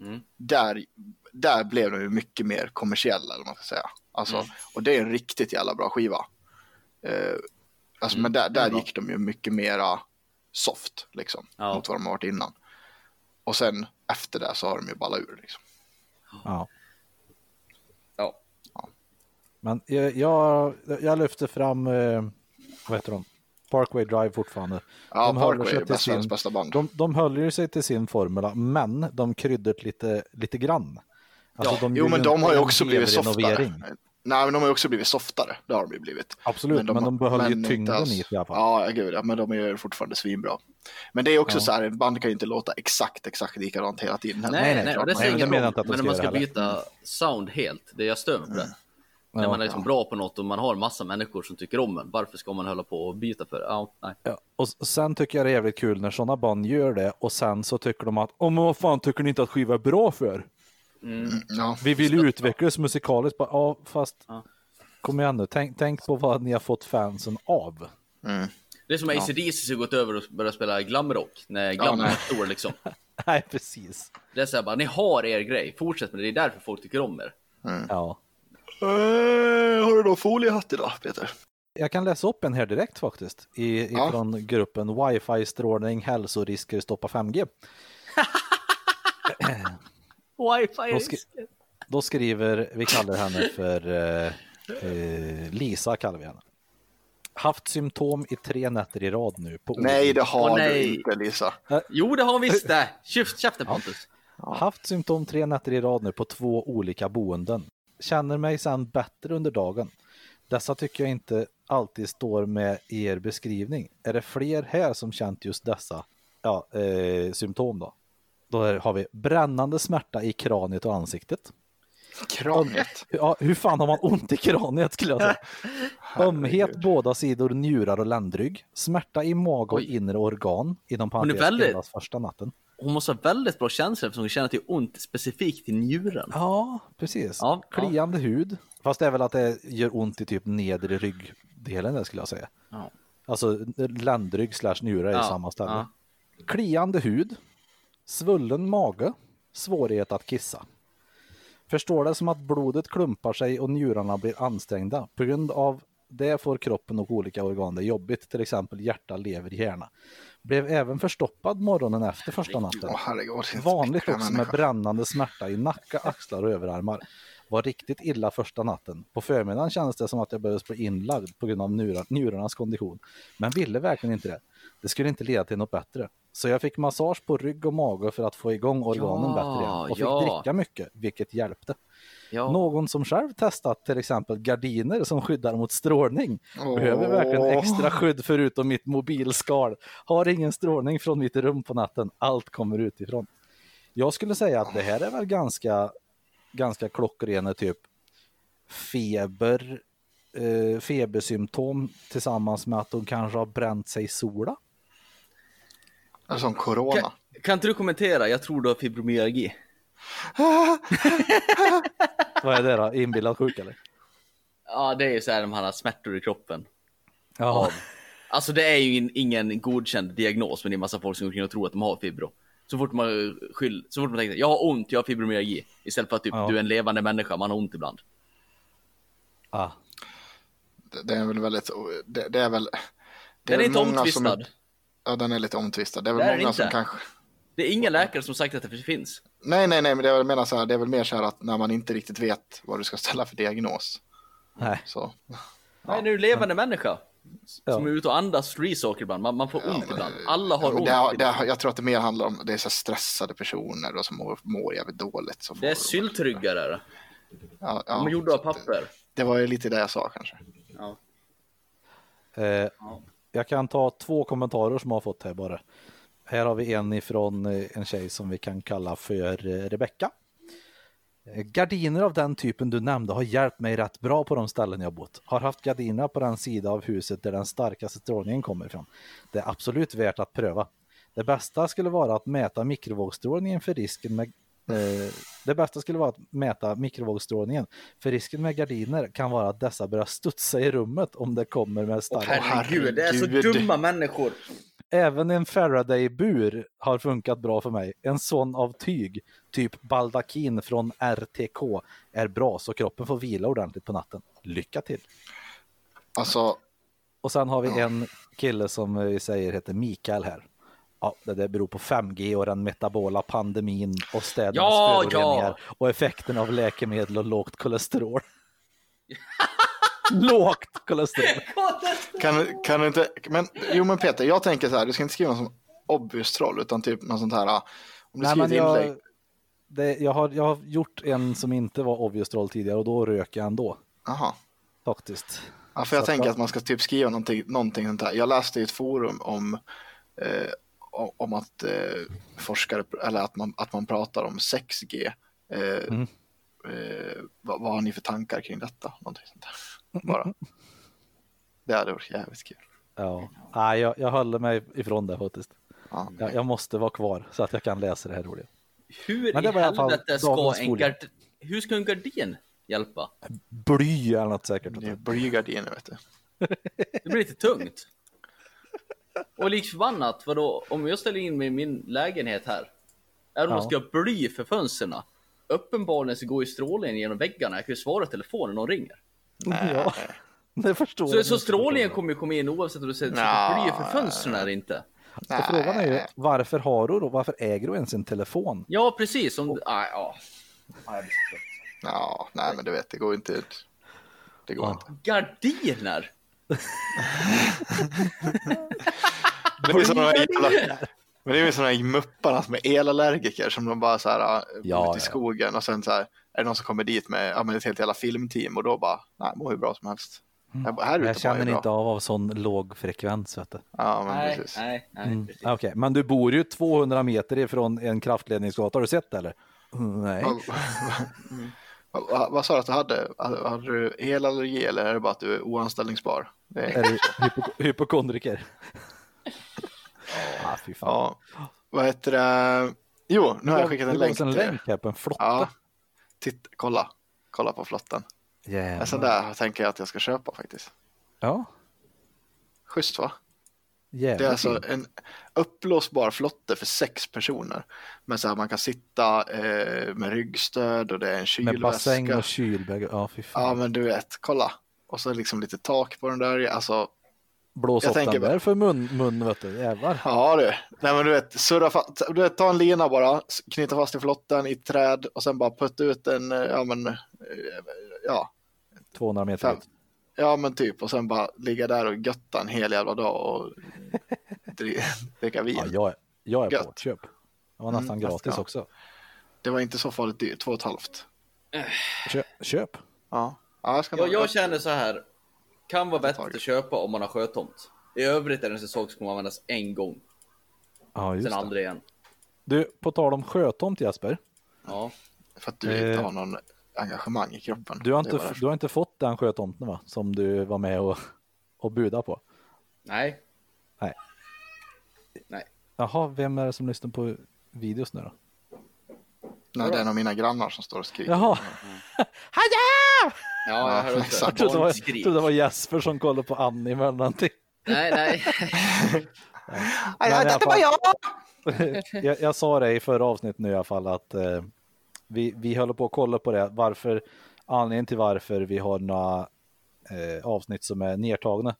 Mm. Där, där blev de ju mycket mer kommersiella, eller vad man ska säga. Alltså, Mm. Och det är en riktigt jävla bra skiva. Eh, alltså, Men där, där gick de ju mycket mera soft, liksom. Ja. Mot vad de har varit innan. Och sen efter det så har de ju ballat ur, liksom. Ja. Ja. Men jag, jag, jag lyfter fram, eh, vad heter de? Parkway Drive fortfarande. Ja, De Parkway sig är till bäst, världens sin- bästa band. De, de höll ju sig till sin formula, men de kryddade lite, lite grann. Alltså, Ja, de Jo, men de har ju också blivit softare. Nej, men de har ju också blivit softare. Det har de ju blivit. Absolut, men de, behöll ju inte tyngden alls- i det i alla fall. Ja, ja, gud, ja, men de är ju fortfarande svinbra. Men det är också Ja. så här, band kan ju inte låta exakt, exakt likadant hela tiden. Nej, nej, nej, det Nej, säger men det menar om. inte att de Men när man ska heller. byta sound helt, det jag stör mig på det. När Ja. man är liksom bra på något och man har massa människor som tycker om en, varför ska man hålla på och byta för det? Ja, nej. Ja, och sen tycker jag det är jävligt kul när sådana band gör det och sen så tycker de att, oh, men vad fan tycker ni inte att skiva är bra för? Ja. Vi vill ju utvecklas musikaliskt. Bara, Ja, fast Ja. kom igen nu, tänk, tänk på vad ni har fått fansen av. Det är som AC/DC som gått över och börjat spela glamrock, när glam nej. är stor liksom. Nej, precis. Det är såhär bara, ni har er grej, fortsätt med det, det är därför folk tycker om er. Ja. Eh, har du någon foliehatt idag, Peter? Jag kan läsa upp en här direkt faktiskt, i, Ja. ifrån gruppen Wifi-strålning, hälsorisker, stoppa 5G. Wifi Då, skri- då skriver, vi kallar henne för eh, eh, Lisa, kallar vi henne. Haft symptom i tre nätter i rad nu. På Nej, det har Åh, du inte, Lisa. Jo, det har hon visst det! Käft, käften Pontus! Haft symptom tre nätter i rad nu på två olika boenden. Känner mig sen bättre under dagen. Dessa tycker jag inte alltid står med i er beskrivning. Är det fler här som känt just dessa ja, eh, symptom då? Då har vi brännande smärta i kraniet och ansiktet. Kraniet. Ja, hur fan har man ont i kraniet skulle jag säga? Ömhet båda sidor njurar och ländrygg. Smärta i mage och Oj. inre organ. Inom parentes väldigt- första natten. Hon måste ha väldigt bra känsla eftersom hon känner att det är ont specifikt i njuren. Ja, precis. Ja, ja. Kliande hud. Fast det är väl att det gör ont i typ nedre ryggdelen där skulle jag säga. Ja. Alltså ländrygg slash njure är Ja, samma ställe. ja. Kliande hud. Svullen mage. Svårighet att kissa. Förstår det som att blodet klumpar sig och njurarna blir ansträngda. På grund av det får kroppen och olika organ det jobbigt, till exempel hjärta, lever, hjärna. Blev även förstoppad morgonen efter första natten. Vanligt också med brännande smärta i nacka, axlar och överarmar. Var riktigt illa första natten. På förmiddagen kändes det som att jag behövde bli inlagd på grund av njurar, njurarnas kondition. Men ville verkligen inte det. Det skulle inte leda till något bättre. Så jag fick massage på rygg och mage för att få igång organen Ja, bättre igen. Och fick ja. dricka mycket, vilket hjälpte. Ja. Någon som själv testat till exempel gardiner som skyddar mot strålning. Behöver Åh. verkligen extra skydd förutom mitt mobilskal. Har ingen strålning från mitt rum på natten. Allt kommer utifrån. Jag skulle säga att det här är väl ganska, ganska klockrena typ feber, eh, febersymptom tillsammans med att de kanske har bränt sig i sola. Eller som corona. Kan, kan inte du kommentera? Jag tror du har fibromyalgi. Vad är det då? Inbillad sjuk eller? Ja, det är ju så här när man har smärtor i kroppen. Ja, Alltså det är ju in, ingen godkänd diagnos, men det är massa folk som går omkring och tror att de har fibro. Så fort man skyll, så fort man tänker jag har ont, jag har fibromyalgi. Istället för att typ, Ja. du är en levande människa, man har ont ibland. ah, Det, det är väl väldigt, det, det är väl... Det Den är väl inte många som- omtvistad. Ja, den är lite omtvistad. Det är Det väl är den många som kanske... Det är ingen läkare som sagt att det finns. Nej, nej, nej, men det är väl, jag menar så här, det är väl mer så här att när man inte riktigt vet vad du ska ställa för diagnos. nej. Så, Nej, nu är du levande människa. Ja. Som är ute och andas free saker ibland. Man, man får ont ibland. Alla har ja, ont. det, ibland. det, jag tror att det mer handlar om det är så stressade personer då, som mår, mår jävligt dåligt. Det är de- syltryggare. Ja, ja, De är gjorda av papper. Det, det var ju lite det jag sa kanske. Ja. Eh, jag kan ta två kommentarer som jag har fått här bara. Här har vi en ifrån eh, en tjej som vi kan kalla för eh, Rebecka. Eh, gardiner av den typen du nämnde har hjälpt mig rätt bra på de ställen jag bott. Har haft gardiner på den sida av huset där den starkaste strålningen kommer ifrån. Det är absolut värt att pröva. Det bästa skulle vara att mäta mikrovågsstrålningen för risken med Eh, det bästa skulle vara att mäta mikrovågsstrålningen. För risken med gardiner kan vara att dessa börjar studsa i rummet om det kommer med stark. Herregud, det är så dumma människor. Även en Faraday-bur har funkat bra för mig. En sån av tyg, typ baldakin från RTK, är bra så kroppen får vila ordentligt på natten. Lycka till! Alltså, Och sen har vi en kille som vi säger heter Mikael här. Ja, det där beror på 5G och den metabola pandemin och städernas Ja, föroreningar och effekten av läkemedel och lågt kolesterol. lågt kolesterol. kan, kan du inte, men jo men Peter, jag tänker så här, du ska inte skriva någon som obvious troll, utan typ någon sånt här, om du Nej, skriver ett inlägg, jag, det, jag, har, jag har gjort en som inte var obvious troll tidigare och då rök jag ändå. Jaha. Faktiskt. Ja, för jag Så tänker att- att man ska typ skriva någonting, någonting sånt här. Jag läste i ett forum om, eh, om- att eh, forskare, eller att man, att man pratar om 6G. Eh, Mm. eh, vad, vad har ni för tankar kring detta? Någonting sånt där. Bara. Det hade varit jävligt kul. Ja. Nej, jag, jag håller mig ifrån det faktiskt. Ja. Jag, jag måste vara kvar så att jag kan läsa det här roliga. Hur Men det i var i alla fall helvete ska en gard... Hur ska en gardin hjälpa? Bly eller något säkert. Det är blygardiner vet du. Det blir lite tungt. Och likt förbannat, vadå, om jag ställer in mig i min lägenhet här. Även om Ja. ska bly för fönstren. Uppenbarligen så går ju strålningen genom väggarna. Jag kan ju svara i telefon när någon ringer. Ja, det förstår Så, jag. så strålningen kommer ju komma in oavsett om du sätter sätter bly för fönstren eller inte. Så frågan är ju varför har du då, varför äger du ens en telefon? Ja, precis. Om... Ah, ja. Ah, trött. Ja, nej men du vet, det går inte. Det går Ja. inte. Gardiner! Det är som de jävla, men det är ju sådana här mupparna som är elallergiker som de bara så här, ja, Ja, ute i skogen och sen så här, är det någon som kommer dit med ja, men ett helt jävla filmteam och då bara, nej, mår hur bra som helst. Bara, här ute Jag känner inte av av sån låg frekvens. Vet du. Ja, men Nej, precis. nej, nej. Mm. precis. Okej, men du bor ju 200 meter ifrån en kraftledningsgata, har du sett det eller? Mm, Nej. Vad, sa du att du hade? Hade hade du elallergi eller är det bara att du är oanställningsbar? Det är, Är du hypo- hypokondriker? ah, fy fan. ja, vad heter det? Jo, nu har jag skickat en Det länk till en länk här på en flotte. Ja, titta, kolla, kolla på flotten. En sån där tänker jag att jag ska köpa faktiskt. Ja, Schysst va? Jävlar. Det är alltså en uppblåsbar flotte för sex personer. Men så här, man kan sitta eh, med ryggstöd och det är en Med kylväska. bassäng och kylbägge. Ja, fy fan. Ja men du vet, kolla. Och så liksom lite tak på den där. Alltså, Blås jag upp tänker där för mun, mun vet du. Jävlar. ja du. Nej men du vet, surra fast, du vet, ta en lina bara, knyta fast i flotten i ett träd och sen bara putta ut en, eh, ja men, eh, ja, 200 meter fem. ut. Ja men typ och sen bara ligga där och götta en hel jävla dag och dri- dricka vin. Ja, jag, är- jag är Gött. på. Köp. Det var nästan Mm, gratis ja. också. Det var inte så farligt dyrt, två och ett halvt. Köp. Köp. Ja, ja jag ska Jag, jag känner så här. Kan vara vettigt att köpa om man har sjötomt. I övrigt är det en säsong som kommer användas en gång. Ja, just Sen det. aldrig igen. Du, på tal om sjötomt Jesper. Ja. För att du inte Eh, har någon engagemang i kroppen. Du har, Det inte, var du har inte fått den sjötomten va? Som du var med och, och buda på. Nej. Nej. Nej. Jaha, vem är det som lyssnar på videos nu då? Nej, det är en av mina grannar som står och skriker. Jaha, Ja, jag hör också. jag trodde, det var, jag trodde det var Jesper som kollade på anime eller någonting. Nej, nej. Men i alla fall- jag, jag sa det i förra avsnittet nu i alla fall att eh, vi, vi håller på att kolla på det. Varför, anledningen till varför vi har några eh, avsnitt som är nedtagna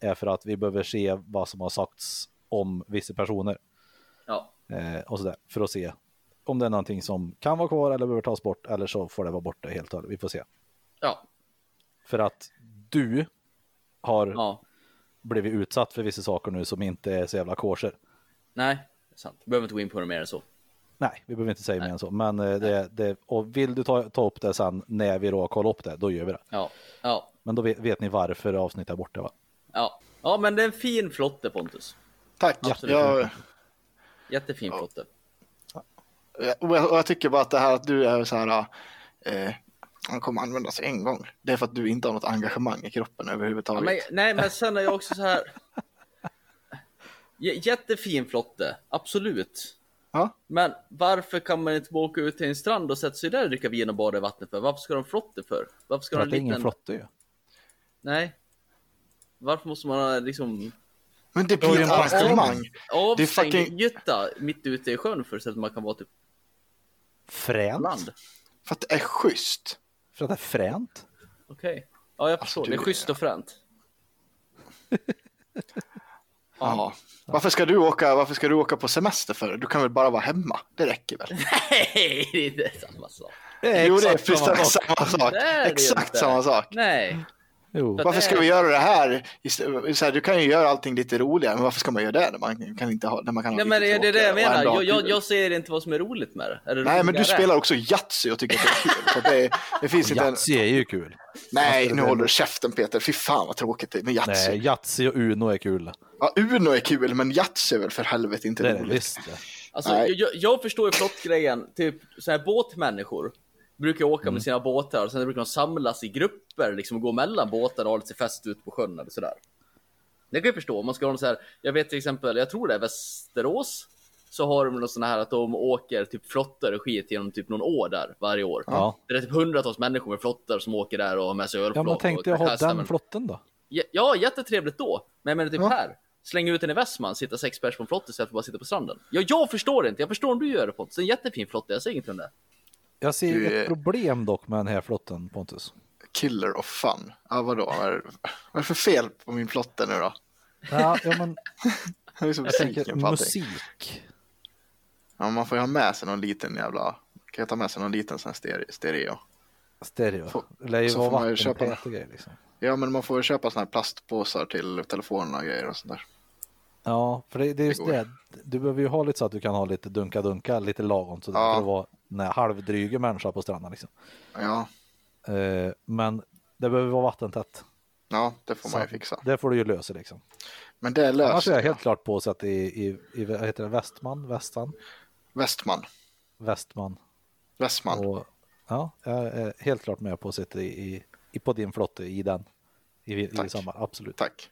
är för att vi behöver se vad som har sagts om vissa personer Ja. eh, och sådär för att se om det är någonting som kan vara kvar eller behöver tas bort eller så får det vara borta helt och hållet. Vi får se. Ja. För att du har Ja. blivit utsatt för vissa saker nu som inte är så jävla kosher. Nej, sant. Behöver inte gå in på det mer än så. Nej, vi behöver inte säga mer än så. Men eh, det, det, och vill du ta, ta upp det sen när vi då kollar upp det, då gör vi det. Ja. Ja. Men då vet, vet ni varför avsnittet är borta va? Ja. Ja, men det är en fin flotte Pontus. Tack. Absolut. Jag, Jättefin flotte. och jag, och jag tycker bara att det här att du är så här, eh, han kommer användas en gång. Det är för att du inte har något engagemang i kroppen Ja, överhuvudtaget. men, nej, men sen är jag också så här. J- Jättefin flotte, absolut. Ja. Men varför kan man inte bara åka ut till en strand och sätta sig där och dricka vin och bada i vattnet för? Varför ska de flotte för? Varför ska För de att det är ingen liten... flotte ju. Nej. Varför måste man ha liksom Men det blir en arrangemang. avstängd fucking- gytta mitt ute i sjön för så att man kan vara typ Fränt. land? För att det är schysst. För att det är fränt. Okej. Ja, jag förstår. du det är är- schysst och fränt. Ja. Varför ska, du åka, varför ska du åka på semester för? Du kan väl bara vara hemma? Det räcker väl? Nej, det är inte samma sak. Det är Jo, det är exakt samma precis sak. samma sak. Det är det Exakt inte. samma sak. Nej. Jo. Varför ska vi göra det här? Så här? Du kan ju göra allting lite roligare, men varför ska man göra det när man kan, inte ha, när man kan ha Nej, men lite det är det jag menar. Jag, jag, jag ser inte vad som är roligt med det. Är det Nej, men du spelar också Yatzy och tycker att det är kul. Så det, det finns inte en... Yatzy är ju kul. Nej, Alltså, nu håller du käften Peter. Fy fan vad tråkigt det är med Yatzy. Nej, Yatzy och Uno är kul. Ja, Uno är kul, men Yatzy är väl för helvete inte Det är det roligt. visst. det. Alltså, Nej. jag, jag förstår ju flottgrejen. Typ så här båtmänniskor brukar åka Mm. med sina båtar och sen brukar de samlas i grupper liksom och gå mellan båtar och ha lite fest ut på sjön eller sådär. Det kan jag förstå. Om man ska ha någon så här, jag vet till exempel, jag tror det är Västerås. Så har de någon sån här att de åker typ flottar och skit genom typ någon år där varje år. Ja. Det är typ hundratals människor med flottar som åker där och har med sig Ja, ölflak. men tänkte jag ha den men- flotten då? Ja, Ja, jättetrevligt då. Men jag menar typ Ja. här. Slänga ut den i Västman, sitta sex pers på en flotte istället för att bara sitta på stranden. Ja, jag förstår inte. Jag förstår om du gör det Pontus. Det är en jättefin flotte, jag säger inget om det. Jag ser ju Du är- ett problem dock med den här flotten Pontus. Killer of fun. Ja, vadå? Vad är, vad är det för fel på min flotte nu då? Ja, ja men Jag är tänker musik. Ja, man får ju ha med sig någon liten jävla... Kan jag ta med sig någon liten sån här stereo? stereo? Stereo. Får- Det lär ju så vara får man ju vatten köpa grejer liksom. Ja, men man får köpa såna här plastpåsar till telefonerna och grejer och sånt där. Ja, för det, det är just går. det. Du behöver ju ha lite så att du kan ha lite dunka-dunka, lite lagom sådär Ja. för att vara en halvdryg människa på stranden liksom. Ja, Eh, men det behöver vara vattentätt. ja det får man ju Så fixa. Det får du ju lösa liksom. Men det Annars är jag helt klart på så att i, i, i vad heter det, Västman, Västan, Västman. Västman. Västman. Och, ja, jag är helt klart med på att sitta i, i, i, på din flotte i den. I, i Tack. sommar, absolut. Tack.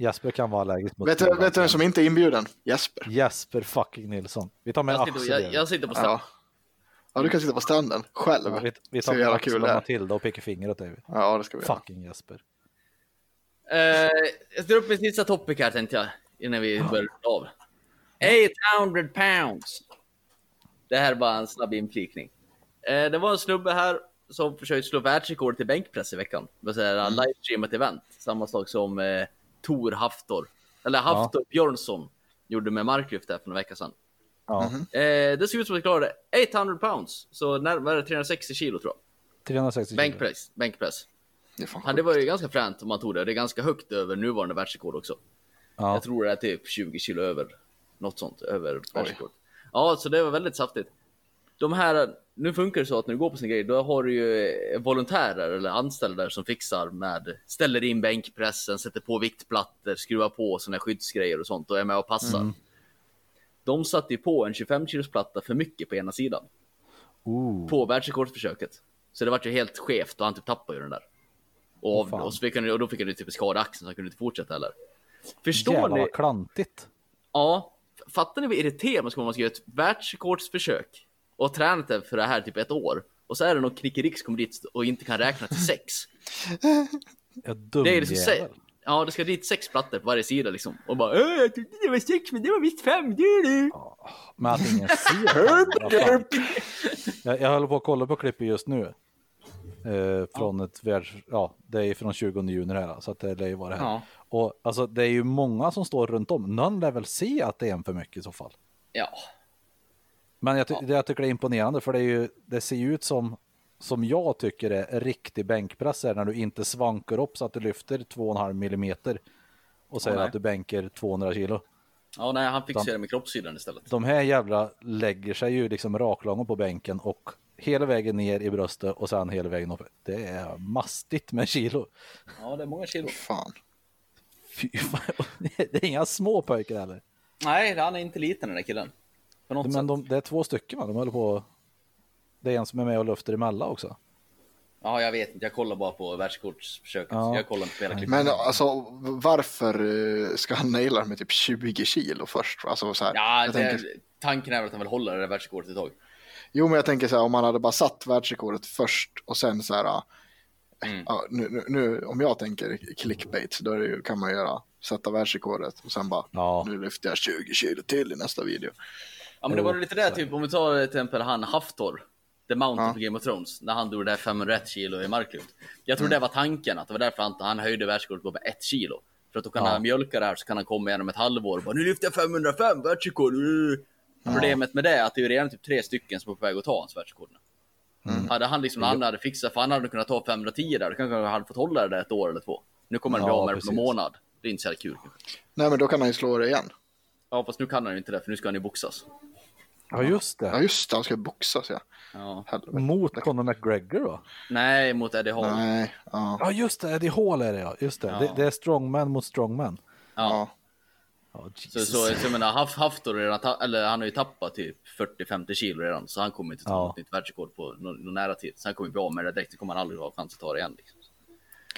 Jesper kan vara allergisk mot Vet du, vet du vem som inte är inbjuden? Jesper. Jesper fucking Nilsson. Vi tar med Jag sitter, Axel. jag, jag sitter på Ja. stranden. ja, du kan sitta på stranden själv. Ja, vi, vi Så tar med jävla Axel kul och det är. Matilda och pekar finger åt dig. Ja, det ska vi göra. Fucking Jesper. Eh, jag drar upp min sista topic här tänkte jag. Innan vi börjar runda av. 800 pounds. Det här är bara en snabb inflikning. Eh, det var en snubbe här som försökte slå världsrekord i bänkpress i veckan. Det vill Mm. säga livestreamat event. Samma sak som eh, Tor Haftor. Eller Haftor Björnsson gjorde med marklyft där för några veckor sedan. Ja. Eh, det såg ut som att jag klarade 800 pounds. Så närmare 360 kilo tror jag. 360 kilo. Bänkpress. Bänkpress. Det Ja, det var ju ganska fränt om man tog det. Det är ganska högt över nuvarande världsrekord också. Ja. Jag tror det är typ 20 kilo över. Något sånt, över världsrekord. Ja, så det var väldigt saftigt. De här, nu funkar det så att när du går på sin grej, då har du ju eh, volontärer eller anställda där som fixar med, ställer in bänkpressen, sätter på viktplattor, skruvar på såna här skyddsgrejer och sånt och är med och passar. De satte ju på en 25 kilos platta för mycket på ena sidan. Ooh. På världsrekordsförsöket. Så det vart ju helt skevt och han typ tappade ju den där. Och, av, fan. och, så fick han, och då fick han ju typ skada axeln så han kunde inte fortsätta heller. Förstår Jävlar ni? vad klantigt. Ja, fattar ni vad irriterande man ska vara om man ska göra ett världsrekordsförsök och tränat det för det här typ ett år och så är det någon knickedick som kommer dit och inte kan räkna till sex. Jag dum Det är liksom se-. Ja, det ska dit sex plattor på varje sida liksom. Och bara "Äh, jag tyckte det var sex men det var visst fem, det är det. Men att ingen ser jag, jag håller på att kolla på klippet just nu. Eh, från ett världs... Ja, det är från 20 juni det här. Så att det lär ju vara det här. Ja. Och alltså det är ju många som står runt om. Någon lär väl se att det är en för mycket i så fall. Ja, Men jag, ty- det jag tycker det är imponerande för det, är ju, det ser ju ut som, som jag tycker är riktig bänkpress är när du inte svankar upp så att du lyfter 2,5 millimeter och säger nej. att du bänkar 200 kilo. ja nej, han fixar det med kroppssidan istället. De här jävla lägger sig ju liksom raklånga på bänken och hela vägen ner i bröstet och sen hela vägen upp. Det är mastigt med kilo. Ja, det är många kilo. Fan. Fy fan. Det är inga små pojkar heller. Nej, han är inte liten den där killen. På något Men sätt. de, det är två stycken va? De håller på. Det är en som är med och lyfter emellan också. Ja, jag vet inte. Jag kollar bara på världskortsförsöket. Ja. Jag kollar inte på hela klippet. Men alltså varför eh, ska han naila med typ 20 kilo först? Alltså, så här, Ja, jag det, tänker, tanken är väl att han vill hålla det där världsrekordet ett tag. jo, men jag tänker så här, om man hade bara satt världsrekordet först och sen så här, ja, Mm. ja, nu, nu, nu, om jag tänker clickbait, då ju- kan man göra, sätta världsrekordet och sen bara, Ja. nu lyfter jag 20 kilo till i nästa video. Ja, men det var lite det, typ om vi tar till exempel han Haftor, The Mountain Ja. på Game of Thrones, när han drog det där 501 kilo i marklund. Jag tror Mm. det var tanken, att det var därför han, han höjde världsrekordet på bara ett kilo. För att då kan Ja. han mjölka det här så kan han komma igen om ett halvår och bara nu lyfter jag 505 världsrekord. uh." Problemet med det är att det är redan typ tre stycken som är på väg att ta hans världsrekord. Mm. Hade han liksom, han hade fixat, för han hade kunnat ta 510 där, då kanske han hade fått hålla det där ett år eller två. Nu kommer han bli Ja, av med det på någon månad. Det är inte så jävla kul. Nej, men då kan han ju slå det igen. Ja, fast nu kan han ju inte det, för nu ska han ju boxas. Ja, just Ja, det. just det, han ska boxas ja. Ja. Helvete. Mot Conor McGregor då? Nej, mot Eddie Hall. Nej, ja. Ja, just det. Eddie Hall är det ja. Just det. Ja. Det, det är strongman mot strongman. Ja. ja. Ja, Så, Jesus. så, så jag menar, Haf, Haftor redan, eller han har ju tappat typ 40-50 kilo redan, så han kommer inte ta Ja. något nytt världsrekord på någon, någon nära tid. Så han kommer bli av med det direkt, det kommer han aldrig ha chans att ta det igen. Liksom.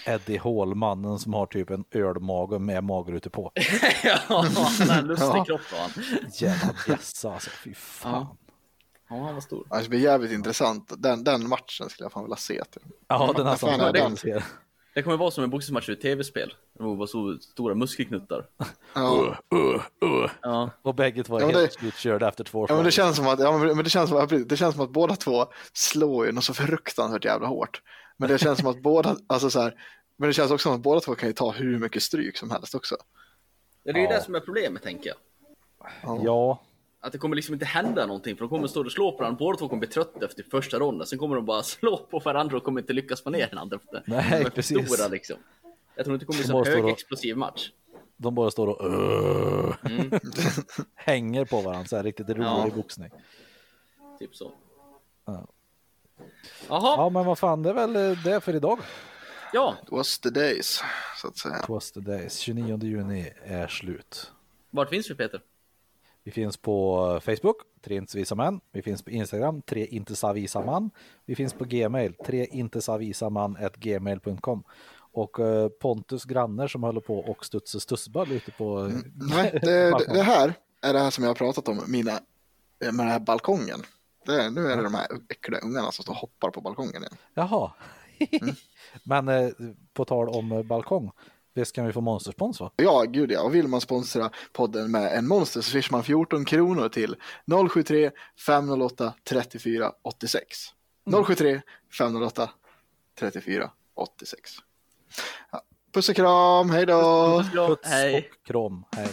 Eddie Hall, mannen som har typ en ölmage med magrutor på. ja, han har en lustig Ja. kropp han. Jävla bjässa alltså. Fy fan. Ja, han var stor. Ja, Det blir jävligt intressant. Den, den matchen skulle jag fan vilja se. Typ. Ja, den här som fan är den? ser. Det kommer vara som en boxningsmatch i tv-spel. Det var så stora muskelknuttar. Ja. Ja, Och bägge två är Ja, helt slutkörda efter två Ja, men det känns som att, ja, men det känns som att, det känns som att båda två slår ju något så fruktansvärt jävla hårt. Men det känns som att båda, alltså så här, men det känns också som att båda två kan ju ta hur mycket stryk som helst också. det är ju Ja. det som är problemet tänker jag. Ja, Att det kommer liksom inte hända någonting för de kommer stå och slå på varandra. Båda två kommer bli trötta efter första ronden. Sen kommer de bara slå på varandra och kommer inte lyckas få ner den andra. Nej, de precis. stora liksom. Jag tror inte det kommer bli De så hög då- explosiv match. de bara står och Mm. hänger på varandra. Så här riktigt rolig Ja. boxning. Typ så. Ja. Jaha, Ja, men vad fan, det är väl eh, det för idag. ja. It was the days, så att säga. It was the days. 29 juni är slut. Vart finns vi Peter? Vi finns på Facebook, tre inte visa män. Vi finns på Instagram, tre inte visa man. Vi finns på Gmail, tre inte visa man, gmail.com. Och eh, Pontus grannar som håller på och studsar stussboll ute på... eh, Nej, det, det här är det här som jag har pratat om, mina, med den här balkongen. Det, nu är det de här äckliga ungarna som står och hoppar på balkongen igen. Jaha. Mm. Men eh, på tal om eh, balkong, visst kan vi få monsterspons va? Ja, gud ja. Och vill man sponsra podden med en monster så swishar man 14 kronor till 073 508 34 86. 073 508 34 86. Ja. Puss och kram, hej då! Puss och kram. Puts Hej. och kram, hej.